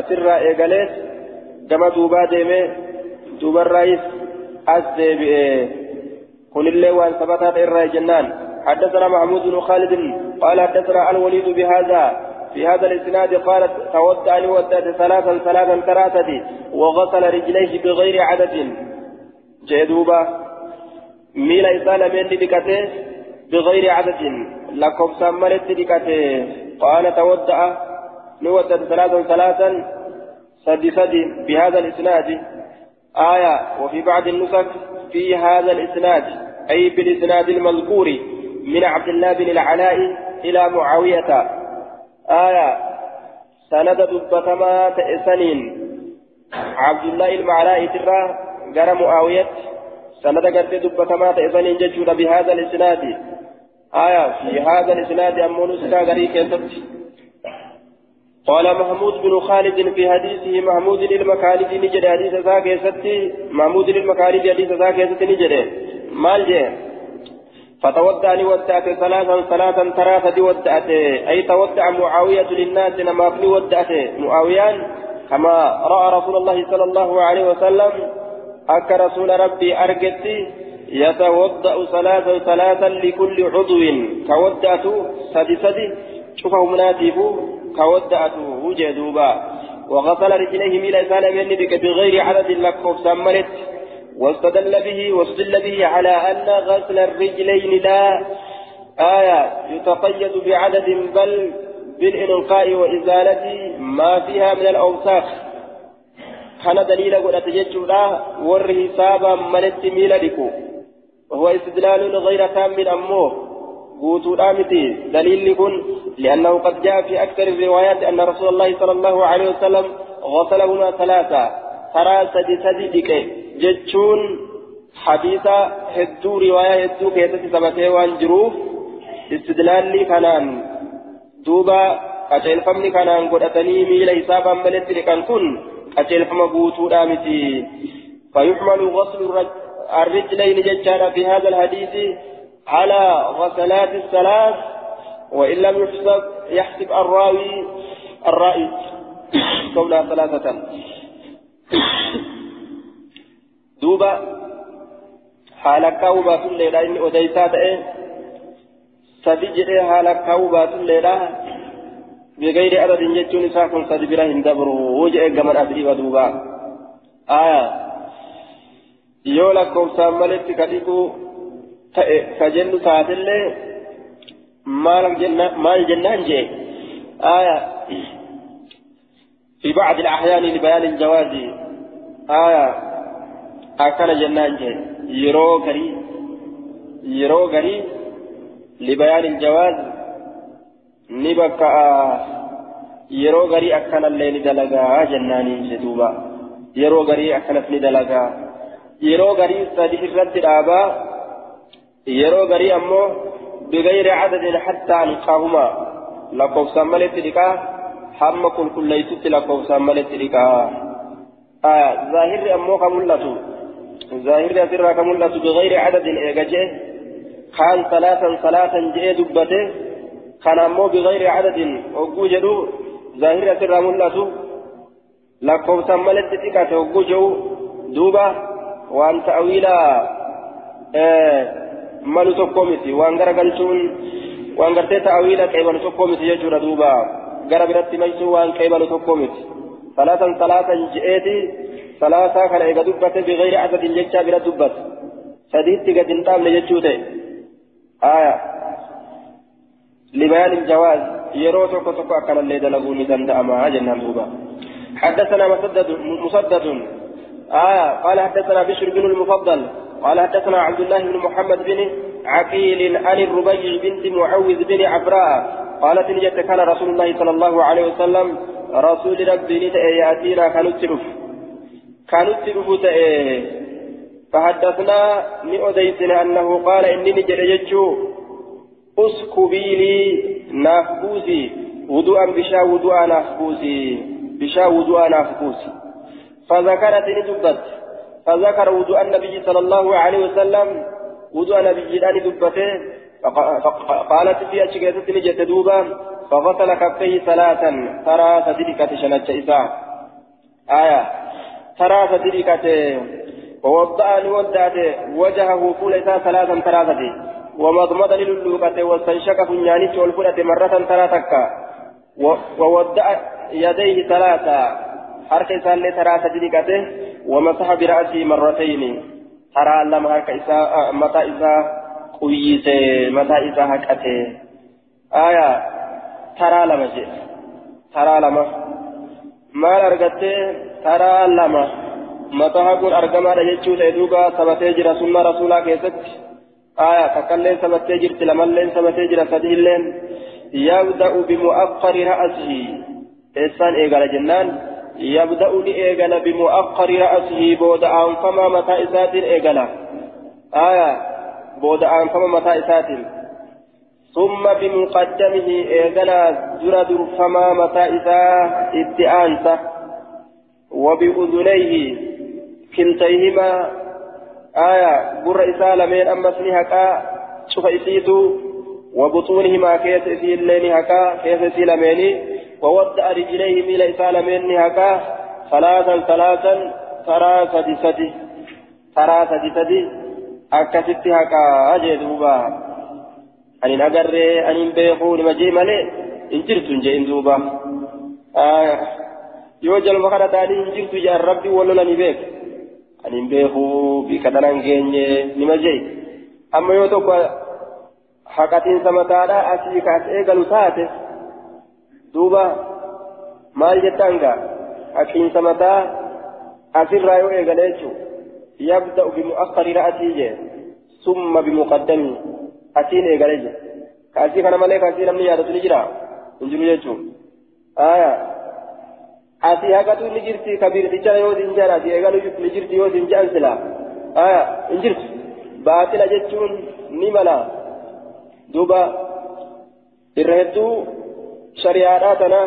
asirraa eegalees gama duubaa deemee duubarraayis as deebi'ee kunillee waan sabataa irraa jennaan حدثنا محمود بن خالد قال حدثنا الوليد بهذا في هذا الاسناد قال تودع لودعت ثلاثا ثلاثا ثلاثة وغسل رجليه بغير عدد جدوبا ميل إسالة من بغير عدد لكم سمرت دكته قال تودع نودع ثلاثا ثلاثا سد سد بهذا الإسناد آية وفي بعض النسخ في هذا الإسناد أي بالإسناد المذكور من عبد الله بن العلاء إلى معاوية آية سند دبتما تأسنين عبد الله المعلاء ترى جرى معاوية سند قد دبتما تأسنين ججود بهذا الإسناد آية في هذا الإسناد أم نسكا غريك قال محمود بن خالد في حديثه محمود للمكالد نجد حديث ذاك ستي محمود للمكالد حديث ذاك ستي نجد. مال جه. فتودع لودعت ثلاثا ثلاثا ثلاثة ودعت أي تودع معاوية للناس لما في ودعت معاويان كما رأى رسول الله صلى الله عليه وسلم أك رسول ربي أرجتي. يتوضأ ثلاثا ثلاثا لكل عضو. كودأت سدي سدي شوفه مناتب كودأت وجدوبا وغسل رجليه ميل إسان منك بغير عدد لكوف سمرت واستدل به واستدل به على أن غسل الرجلين لا آية يتقيد بعدد بل بالإنقاء وإزالة ما فيها من الأوساخ. كان دليل قد أتججولا ور حسابا ملت ميلدكو وهو استدلال غير تام أمه قوتوا دامتي دليل لكن لأنه قد جاء في أكثر الروايات أن رسول الله صلى الله عليه وسلم غسلهما ثلاثة. ترى سدي سدي ديكي جتشون حديثة هدو رواية هدو كيسة ثبتي وان جروف استدلال كانان. دوبا qaceelfamni kanaan godhatanii miila isaa bambaletti dhiqan kun qaceelfama guutuudha miti غسل الرجلين ججانا في هذا الحديث على غسلات الثلاث وإن لم يحسب يحسب الراوي الرائي كونها [coughs] ثلاثة. دوبا حالك وبات الليلة إني أديسات إيه سدي حالك وبات الليلة بغير عدد جتون ساكن سدي بلا هندبرو وجه كمان أدري ودوبا. آية يولا كوسا ملك كتيكو كجنو تاتلي مال جنان جي آية في بعض الأحيان لبيان الجواز آية أكل جنان جي يرو غري يرو غري لبيان الجواز نبكى garii akkanallee ni dalagaa jennaaniin jedhuuba yeroo garii akkanas ni dalagaa. Yeroo garii sadi irratti dhaabaa yeroo garii ammoo bigayri cadadin hattaa alqaahuma lakkoofsaan maletti dhiqaa hamma qulqulleeysutti lakkoofsaan maletti dhiqaa zaahirri ammoo ka mul'atu zaahirri asirraa ka mul'atu bigayri cadadin eega jee kaan salaatan salaatan jee dubbate kan ammoo bigayri cadadin hogguu jedhu zaahirri asirraa mul'atu lakkoofsaan maletti dhiqate hogguu jedhu duuba waan ta'awiilaa malu tokko miti waan garagalchuun waan gartee ta'awiila qeebalu tokko miti jechuudha duuba gara biratti maysuu waan qeebalu tokko miti salaatan salaatan je'eeti salaasaa kana eega dubbate bigayri adadin jechaa bira dubbate sadiitti gad hin dhaabne jechuu ta'e aya لبيان الجواز يرو توكو توكو أكل اللي دلقوني دندأما جنان دوبا حدثنا مسدد مسدد آية قال حدثنا بشر بن المفضل قال حدثنا عبد الله بن محمد بن عقيل عن الربيع بنت معوذ بن عفراء قالت نجت كان رسول الله صلى الله عليه وسلم رسول ربي نتأي يأتينا كانت تلف فحدثنا نؤديتنا أنه قال إني نجد يجو اسكبي لي نافبوسي وضوءا بشا وضوءا نافبوسي بشا وضوءا نافبوسي فذكرت ندبت فذكر وضوء النبي صلى الله عليه وسلم. وضوء نبي جدان دبته. فقالت في أشكيت نجت دوبا. فغسل كفيه ثلاثا. ترى صديقة شنت إساء آية. ترى صديقة ووضع نودات وجهه فول إساء ثلاثا ثلاثة. ومضمض للوقة واستنشق فنيانيت والفلة مرة ثلاثة. ووضع يديه ثلاثة. Harka isaallee taraa sadi dhiqate wamasaha bira'asii marratayni taraa lama harka isaa mataa isaa quyyise mataa isaa haqate aya taraa lama jedhe taraa lama maal argatte taraa lama mataa haquun argamaadha jechuu ta'e duuba sabatee jira sunna rasuulaa keessatti aya takkalleen sabattee jirti lamalleen sabatee jira sadiilleen yabda'u bimu'aqqari ra'asihi eessaan eegala jennaan يبدأ لإيجل بمؤخر رأسه بود أنفما متى إسات إيجل آية بود أنفما متى إسات. ثم بمقدمه إيجل جرد فما متى إساء إتئانسة وبأذنيه كلتيهما. آية بر إساء لمن أما سنهكا شوف إسيتو. وبطونهما كيس إسي اللين كيس إسي لميني ووضع رجليه ميل إسال مني هكا ثلاثا ثلاثا ترى سدي. سدي ترى سدي. سدي أكست هكا أجدوبا أن أجر أن بيقول مجي ملي. إن جرت جئن دوبا. آه yoo jalba kana taanii hin jirtu jaan rabbi wallola ni beek ani hin beeku bika dhanan geenye nima jee amma yoo duuba maal jettaan gaa haqiinsa mataa asirraa yoo eegale jechuun yabda'u bimu'akkari ra'atii jee summa bimuqaddamii asiin eegale jee kaasii kana malee kaasii namni yaadatu ni jira hin jiru jechuun aayaa asii haqatu ni jirti kabirticha yoo sin jala asii eegalu ni jirti yoo sin ja'an aayaa hin jirtu baatila jechuun ni mala duuba irra hedduu shari'aadhaa tana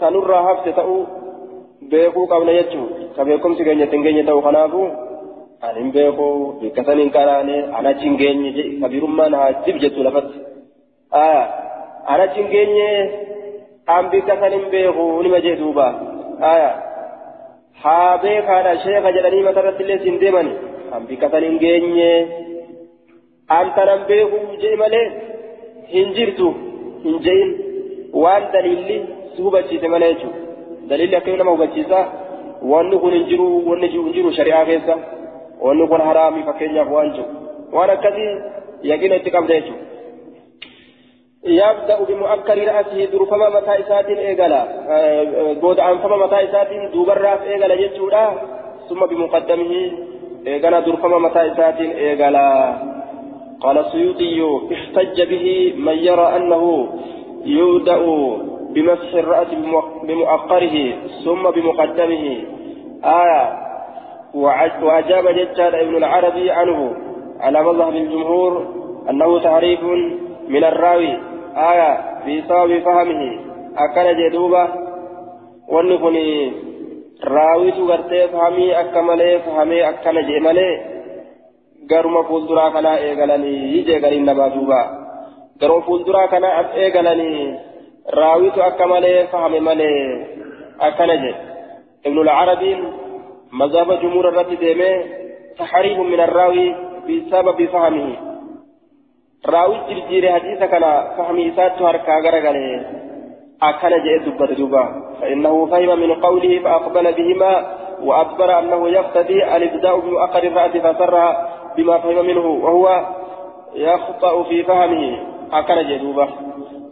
tanurraa hafte ta'uu beekuu qabna jechuun ka beekumsi keenya ittiin geenye ta'u kanaafuu ani hin beeku bikka san hin qaraane anachi hin geenye kabirummaan haa jib jettu lafatti anachi hin geenye an bikka san hin beeku nima jee haa beekaadha sheeka jedhanii matarratti illee siin deemani an bikka san hin geenye an tanan beeku jee malee hin jirtu hin je'in daliilli akka nama hubachiisa wanni kun hin jiru wanni hin jiru shari'aa keessa wanni kun haraami fakkeenyaaf waan jiru waan akkasii yaqina itti qabda jechuudha. يبدأ بمؤكر رأسه درفما متى إساتين إيغالا بود أنفما متى إساتين دوبراف إيغالا جتشورا ثم بمقدمه إيغالا درفما متى إساتين إيغالا قال السيوطي احتج به من يرى أنه يبدأ بمسح الرأس بمؤخره ثم بمقدمه. آية. وأجاب جدار ابن العربي عنه. على مذهب الجمهور أنه تعريف من الراوي. آية. بسبب فهمه. أكل جدوبة. ونكني راوي تغرتي فهمي أكمله فهمي أكل جمله garuma fuulduraa kanaa eegalanii jeegaliin namaa duuba garuma fuulduraa kanaa as eegalanii raawitu akka malee fahame malee akkana jedhe ibnu lcarabiin mazhaba jumhuura irratti deemee taxriifu min arraawi bisababi fahamihi raawi jirjiire hadiisa kana fahmi isaattu harkaa garagale akkana jedhe dubbate duuba فإنه فهم من قوله فأقبل بهما وأدبر أنه يقتدي الإبداء بمؤخر الرأس فسرها بما فهم منه وهو يخطأ في فهمه أكل جدوبة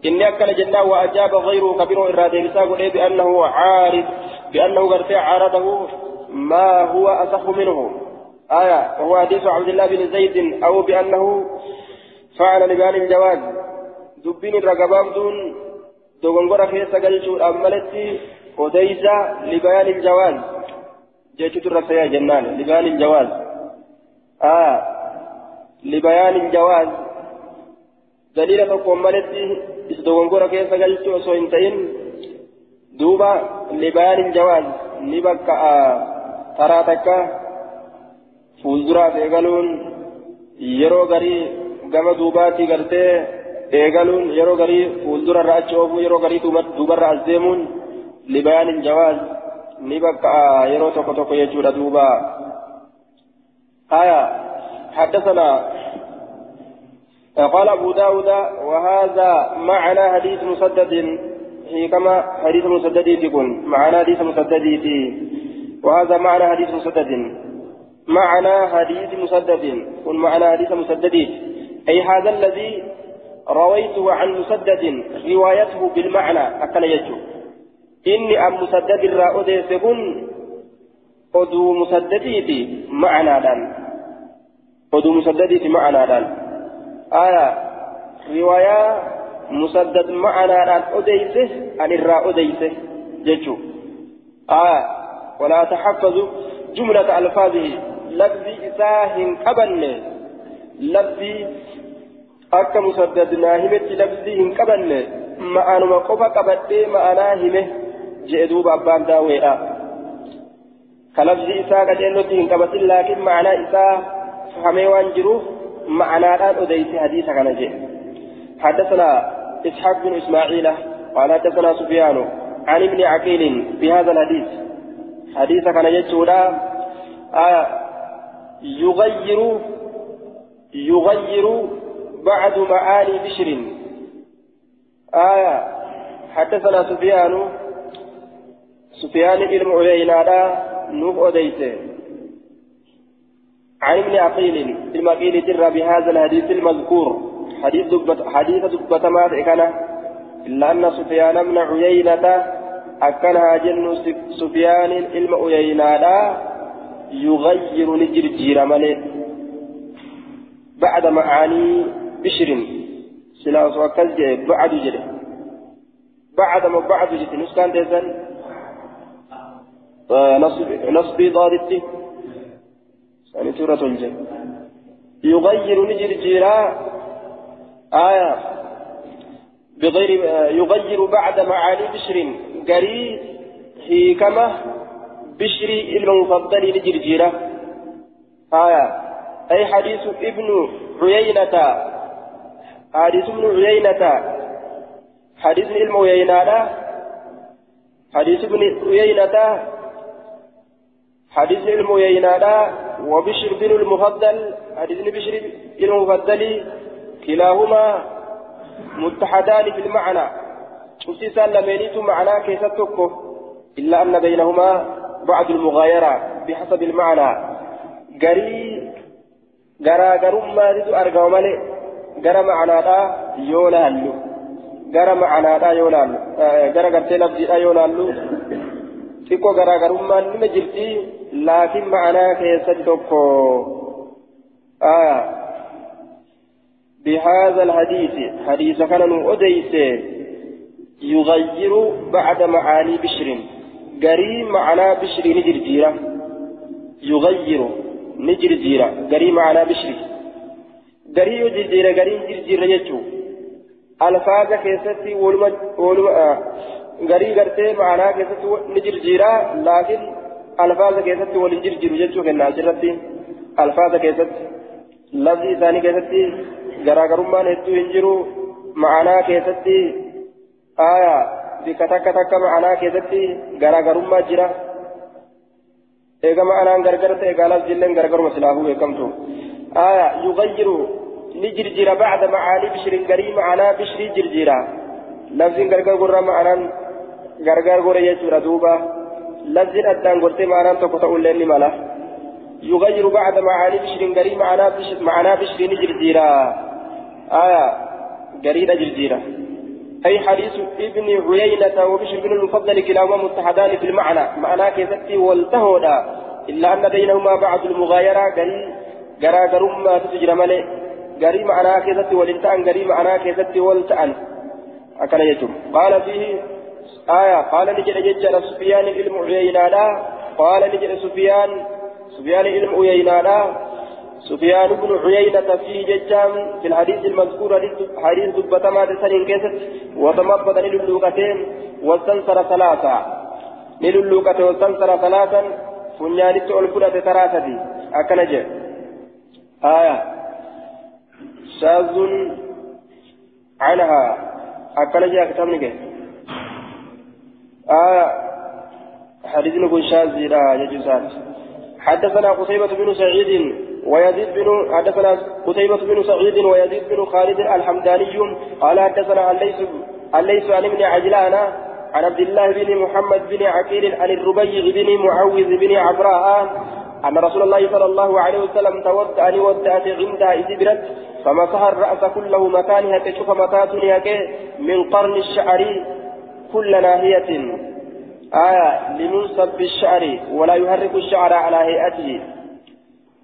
إني أكل جنة وأجاب غيره كبير إرادة بساق بأنه عارض بأنه قرتي عارضه ما هو أصح منه آية وهو حديث عبد الله بن زيد أو بأنه فعل لبيان الجواز دبين الرقبام دون دوغنغورا كيسا قلتو أمالتي وديسا لبيان الجواز جيتو الرسيا جنان لبيان الجواز آه لبيان الجواز دليل تقوم مالتي إسدوغنغورا كيسا قلتو سوين تين دوبا لبيان الجواز نبكا آه eegaluun yeroo garii gama duubaatti gartee eegaluun yeroo garii fuuldurarra achi oofuu yeroo garii duubarra as deemuun libayaanin jawaaz ni bakka yeroo tokko tokko jechuudha duuba haya حدثنا قال أبو داود وهذا معنى حديث مسدد هي كما حديث مسدد تكون معنى حديث مسدد وهذا معنى حديث مسدد. معنى حديث مسدد قل معنى حديث مسدد. أي هذا الذي رويته عن مسدد روايته بالمعنى أكل يجو. إني أم مسدد الرأودي سكن أدو مسدديتي معنى دان. أدو مسدديتي معنى دان. آية رواية مسدد معنى دان أديسه عن الرأوديسه ججو آية ولا تحفظوا جملة ألفاظه لفظي إساهن قبل لفظي akka musaddadnaa himetti labsii hin qabanne ma'anuma qofa qabadhee ma'anaa hime jedhe duuba abbaan daaweedha ka labsii isaa qaceellotti hin qabatin laakiin ma'anaa isaa fahamee waan jiruuf ma'anaadhaan odeyse hadiisa kana jedhe حدثنا إسحاق بن إسماعيل قال حدثنا سفيان عن ابن عقيل بهذا الحديث. حديث كان يجولا آه يغير يغير بعد معاني بشر. آية حدثنا سفيان سفيان علم عيينة نوف أديسه عن ابن عقيل المقيل ترى بهذا الحديث المذكور. حديث دبت حديث دبت ما كان إلا أن سفيان بن عيينة أكنها جن سفيان علم عيينة يغير نجرجير ملئ. بعد معاني بشر سلاس وكز بعد جري بعد ما بعد جري نسكان ديزن. نصب نصبي ضادتي. يعني سورة الجن يغير نجر جيرا آية. بغير يغير بعد معاني بشر. قري حكمة بشري المفضل نجر جيرا آية. أي حديث ابن عيينة. حديث ابن عيينة. حديث ابن عيينة. حديث ابن عيينة. حديث علم يينادا وبشر بن المفضل حديث بشر بن المفضل كلاهما متحدان في المعنى. خصيصا لمينيت كيف تكو إلا أن بينهما بعض المغايرة بحسب المعنى. قري غرا غرم ما تدو أرقى مالي غرا معنى دا يولا غرا معنى دا يولا هلو غرا غرتي لفظي دا يولا هلو xiqqoo garaagarummaan nima laakiin ma'anaa keessatti tokko بهذا الحديث حديث كان أديس يغير بعد معاني بشر. قريب معنا بشر نجر جيرة. يغير نجر جيرة. قريب معنا بشر. قريب نجر جيرة قريب نجر جيرة يجو ألفاظ كيستي ولما ولما garii gartee ma'anaa keessatti ni jirjiira laakiin alfaaza keessatti waliin jirjiru jechuu kenna asirratti alfaaza keessatti lafzi isaanii keessatti garaagarummaan hedduu hin jiru ma'anaa keessatti aya bika takka takka ma'anaa keessatti garaagarummaa jira eega ma'anaan gargar ta'e gaalaaf jilleen gargaruma silaafuu beekamtu aya yugayyiru ni jirjira bacda macaanii bishirin garii ma'anaa bishirii jirjira lafziin gargar gurra ma'anaan addaan gortee maanaan tokko ta'ullee ni mala يغير بعد معاني بشر قري معنا بشر معنا بشر جرجيرا آية قريدة جرجيرا أي حديث ابن عيينة وبشر بن المفضل كلاهما متحدان في المعنى. معنى كيفتي والتهودا. إلا أن بينهما بعض المغايرة قري قرا قرما تسجر ملئ قري معنى كيفتي والانتان قري معنى كيفتي والتأن أكل يجب. قال فيه آية قال نجد ججل سفيان علم عيينا قال نجد سفيان سفيان علم عيينا سفيان بن عيينة في ججام في الحديث المذكور حديث دبتما تسنين كيست وتمضمض للوكتين واستنصر ثلاثة. للوكتين واستنصر ثلاثا فنيانت الكرة ثلاثة أكنج آية. شاذ عنها. أكنج أكتبني آه حديث نقول شاذ لا يجوزات حدثنا قتيبة بن سعيد ويزيد بن حدثنا قتيبة بن سعيد ويزيد بن خالد الحمداني قال حدثنا الليث الليث عن ابن عجلان عن عبد الله بن محمد بن عقيل عن الربيع بن معوذ بن عبراء أن رسول الله صلى الله عليه وسلم تودع أن ودعت عندها إذ برت فمسح الرأس كله مكانها تشوف متاتنها من قرن الشعر كل ناهية. آية لمنصب بالشعر ولا يحرك الشعر على هيئته.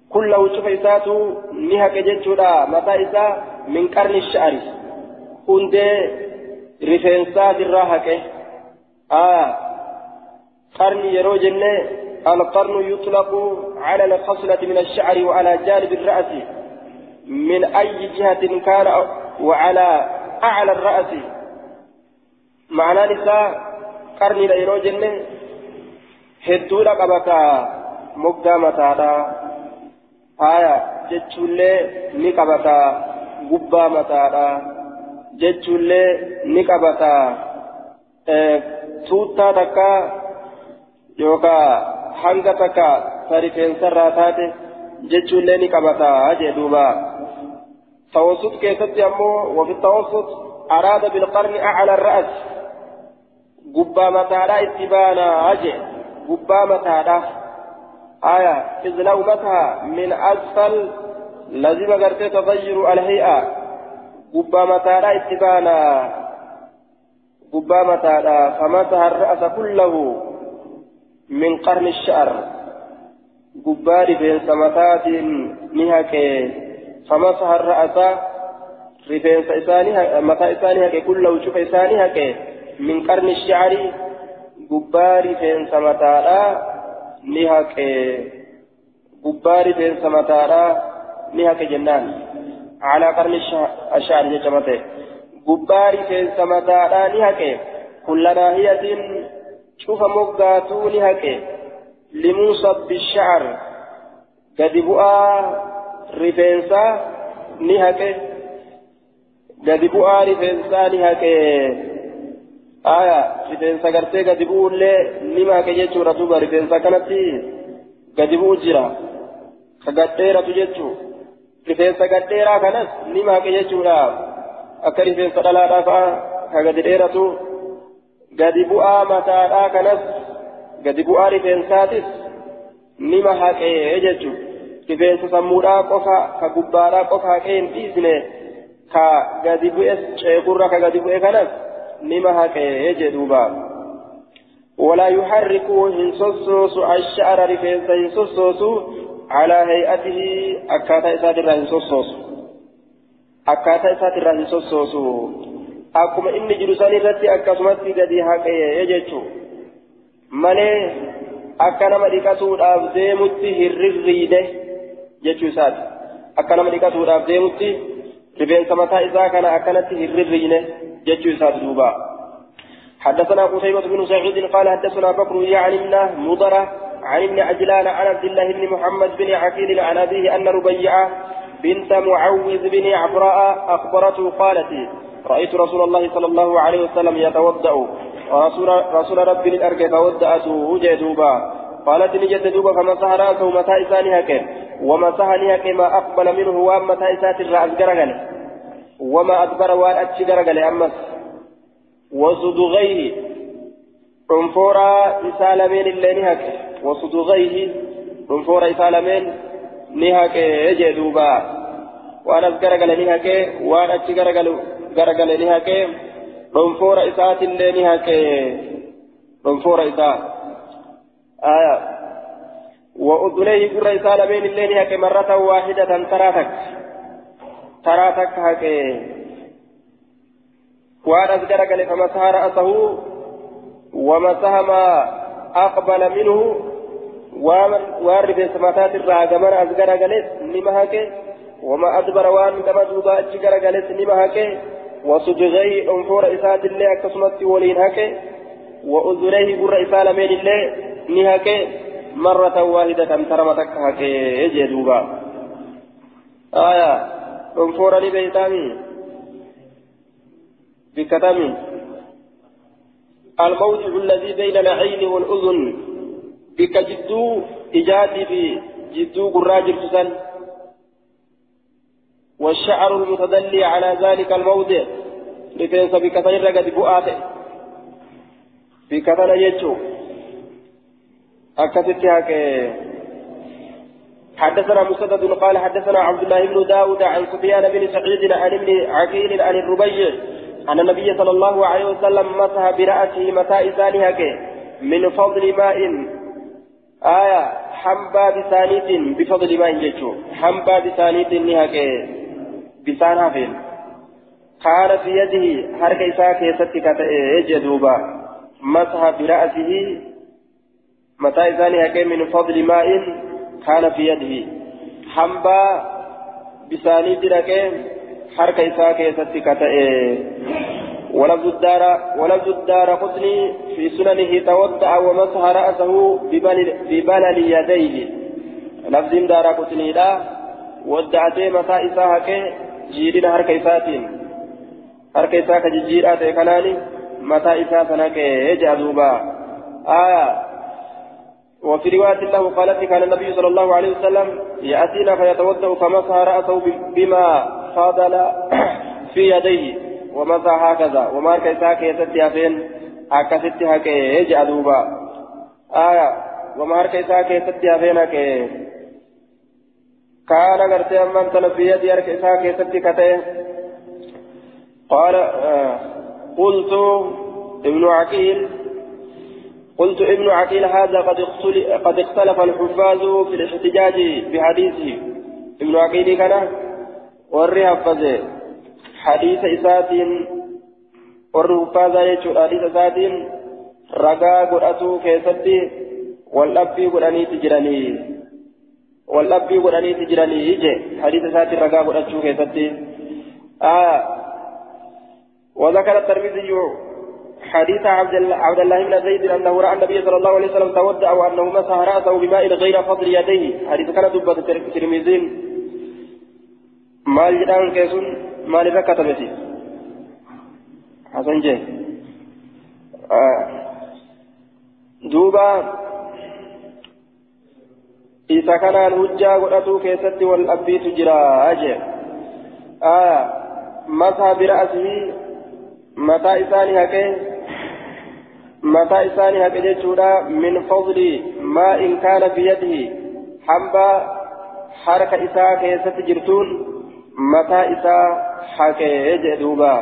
كله شفيساته نهك جتشودا. متى من قرن الشعر. هند رفنسات الراهك آية قرن يرو القرن يطلق على الخصلة من الشعر وعلى جانب الرأس. من أي جهة كان وعلى أعلى الرأس. معنى نساء قرني ليرو جنة هدولا قبتا مقا متادا آية جتشولي نقبتا قبا متادا جتشولي آه توتا تكا يوكا hanga takka sarifeensarraa taate jechuullee ni qabataa jee duuba tawassut keessatti ammoo wafi tawassut araada bilqarni acla arra'as gubbaa mataadhaa itti baanaa aje gubbaa mataadhaa. آية إذ لو متى من أسفل لازم قرتي تغير الهيئة قبا متى اتبانا قبا متى فمسح الرأس كله من قرن الشعر قبا رفين سمتات نهك فمسح الرأس رفين متى إسانها كله شوف إسانها من قرن الشعر قبا رفين سمتات ni haqe gubbaa rifeensa mataadha ni haqe jennaan calaa qarni ashaari jecha mate gubbaa rifeensa mataadha ni haqe kulla naahiyatin cufa moggaatuu ni haqe limuusab bishacar gadi bu'aa rifeensaa ni haqe gadi bu'aa rifeensaa ni haqe jechuudha duuba rifeensa kanatti gadi bu'u jira ka gadheeratu jechuu rifeensa gadheeraa kanas nima haqe jechuudha akka rifeensa dhalaadhaa fa'a ka gadi dheeratu gadi bu'aa mataadhaa kanas gadi bu'aa rifeensaatis nima haqee jechuu rifeensa sammuudhaa qofa ka gubbaadhaa qofa haqee hin dhiisne ka gadi bu'e ceekurra ka gadi bu'e kanas نما هكي جدوبا ولا يحرك هنسوسوس الشعر رفينسا هنسوسوس على هيئته أكاتا إساد هنسوسوس أكاتا إساد هنسوسوس akkuma inni jiru san irratti akkasumatti gadi haqee jechu malee akka nama dhiqatuudhaaf deemutti hirrirriide jechuu isaati akka nama dhiqatuudhaaf deemutti rifeensa mataa isaa kana akkanatti hirrirriine جتشو إساد دوبا. حدثنا قتيبة بن سعيد قال حدثنا بكر يعني ابن مضرة عن ابن عن عبد الله بن محمد بن عقيل عن أبيه أن ربيعة بنت معوذ بن عفراء أخبرته قالت رأيت رسول الله صلى الله عليه وسلم يتوضأ ورسول رسول ربي الأرك تودأته وجدوبا قالت نجد دوبا فمسح رأسه متى إسانها كن ومسحني كما أقبل منه وأما إسات الرأس وما أدبر وان أتشي قال أمس وصدغيه عنفورا إسالمين اللي نهك. وصدغيه عنفورا إسالمين نهك يجي دوبا. وان أذكر نهك. وان أتشي قال نهك عنفورا إسات اللي نهك. عنفورا إسات آية. وأذنيه قرى إسالمين اللي نهك مرة واحدة تراتك ترى تكهك وأن أذكر قال فمسح رأسه ومسح ما أقبل منه وارد سماتات الراجمان أذكر قال نمهك وما أدبر وان كما دوبا أجكر قال نمهك وصدغيه أنفور إسات الله أكسمت ولين هك وأذنيه قر إسال من الله نهك مرة واحدة ترمتك هك يجي دوبا آية dhonfooranii beeytaami بكتامي الموضع الذي بين العين والأذن بك جدو إجاتي في جدو قراجر تسل والشعر المتدلي على ذلك الموضع لتنسى بكتير قد بؤاته بكتنا يجو أكتت هكذا حدثنا مسدد قال حدثنا عبد الله بن داود عن سفيان بن سعيد عن ابن عقيل عن الربيع أن النبي صلى الله عليه وسلم مسح برأسه متى إسانها من فضل ماء. آية حنبا بثانيت بفضل ماء جيتشو. حنبا بثانيت نهاك بسان هافين كان في يده حركة إساك يستك يجدوبا مسح برأسه متى إسانها من فضل ماء. كان في يده حنبا بساني دركه حركة إساءة ستكتئ ولفظ الدار ولفظ الدار قطني في سننه توضأ ومسح رأسه ببلل يديه لفظ دار قطني لا ودعتي مساء إساءة جيرين حركة إساءة حركة إساءة جيرات كناني متى إساءة نكي يجعلوبا آية وفي رواية له قالت كان النبي صلى الله عليه وسلم يأتينا فيتوضأ فمسح رأسه بما فاضل [clears throat] في يديه. ومسح هكذا؟ وما كيساك يتتيا فين أكست هكي جأدوبا آية. وما إساء كيست هفين هكي كان غرتي أمان تنبيه دي هرك إساء كيست كتي قال آه. قلت ابن عقيل قلت ابن عقيل هذا قد اختلف الحفاظ في الاحتجاج بحديثه ابن عقيل كان وري حفظه حديث إساتين وري حفاظه يجو حديث إساتين رقا قرأتو كيستي والأبي قرأني تجرني والأبي قرأني تجرني يجي حديث إساتين رقا قرأتو كيستي آه. وذكر الترمذي حديث عبد الله بن زيد أنه رأى النبي صلى الله عليه وسلم تودع وأنه مسح رأسه بماء غير فضل يديه. حديث كان دبة الترمذي. مال جدان كيسون؟ مال ركتبتي حسن جي. آه. دوبا إذا كان الهجة قرأته كيست والأبيت جرا أجي آه. مسح برأسه متى إساني هكذا mataa isaanii haqe jechuudha. Min fadli maa in kaana biyadihi hamba harka isaa keessatti jirtuun mataa isaa haqee jedhe duuba.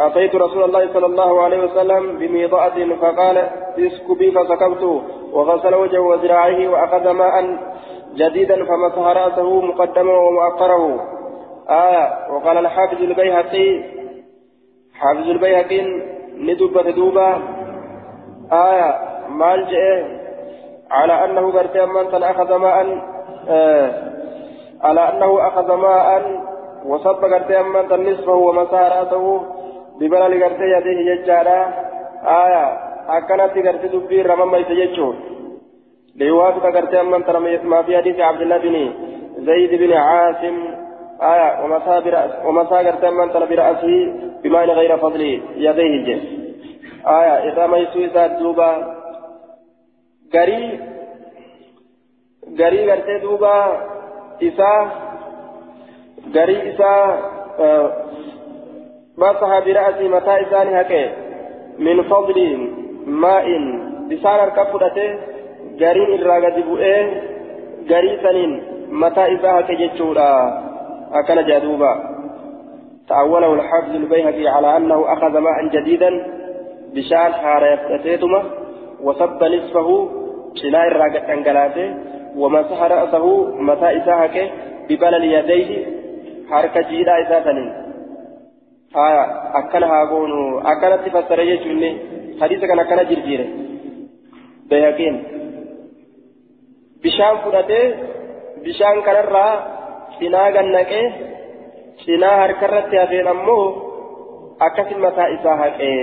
أتيت رسول الله صلى الله عليه وسلم بميضاءة فقال اسكبي فسكبت وغسل وجهه وذراعيه وأخذ ماء جديدا فمسح رأسه مقدما ومؤخره آية وقال الحافظ البيهقي حافظ البيهقي ندبت دوبا آية مال جئ على أنه قرتي من أخذ ماء آه على أنه أخذ ماء وصب قرتي من نصفه ومسح رأسه ببلل قرتي يديه ججالا آية أكنت قرتي دبي رمم يتججون ليوافق قرتي من ما في حديث عبد الله بن زيد بن عاصم آية ومسا برأس ومسا قرتي من برأسه بماء غير فضل يديه. جه آية إذا ما يسوي ذات دوبا غري غري غرتي دوبا إسا غري إسا آه مسح برأسه متى إساني هكي؟ من فضل ماء. بسان الكفرته غرين الراغد بؤه غري سنين متى إسا هكي جتشورا أكن جادوبا. تأوله الحافظ البيهقي على أنه أخذ ماء جديدا بشان حارة يفتتيتما وصب نصفه شناء الراقة أنقلاته ومسح رأسه متى إساهك ببلل يديه حركة جيدا إساتنين آية أكنها قونو أكنت تفسر يجوني. حديث كان أكنا جرجيره بيهقين. بشان فرته بشان كان الرا شناء قنقه cinaa harkarratti hafeen ammoo akkasin mataa isaa haqee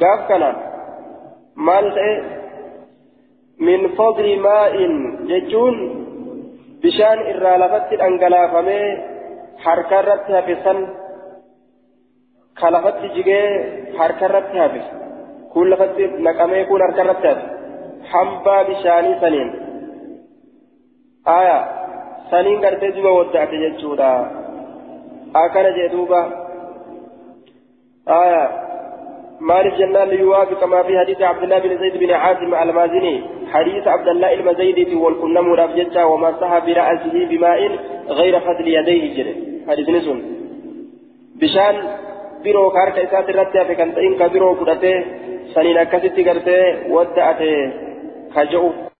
gaaf kana maal ta'e min fadli maa'in jechuun bishaan irraa lafatti dhangalaafamee harkarratti hafe san ka lafatti jigee harkarratti hafe kun lafatti naqamee kun harkarratti hafe hambaa bishaanii saniin aya saniin gartee duba wadda'ate jechuudha. أكن جدوبا آية مالك جنان ليوافق ما في حديث عبد الله بن زيد بن عاصم المازني حديث عبد الله المزيدي والكنا مرافجتا وما صح برأسه بماء غير فضل يديه جري حديث نسون بشان biroo ka harka isaatti irratti hafe kan ta'in ka biroo fudhatee saniin akkasitti gartee wadda'ate ka je'u.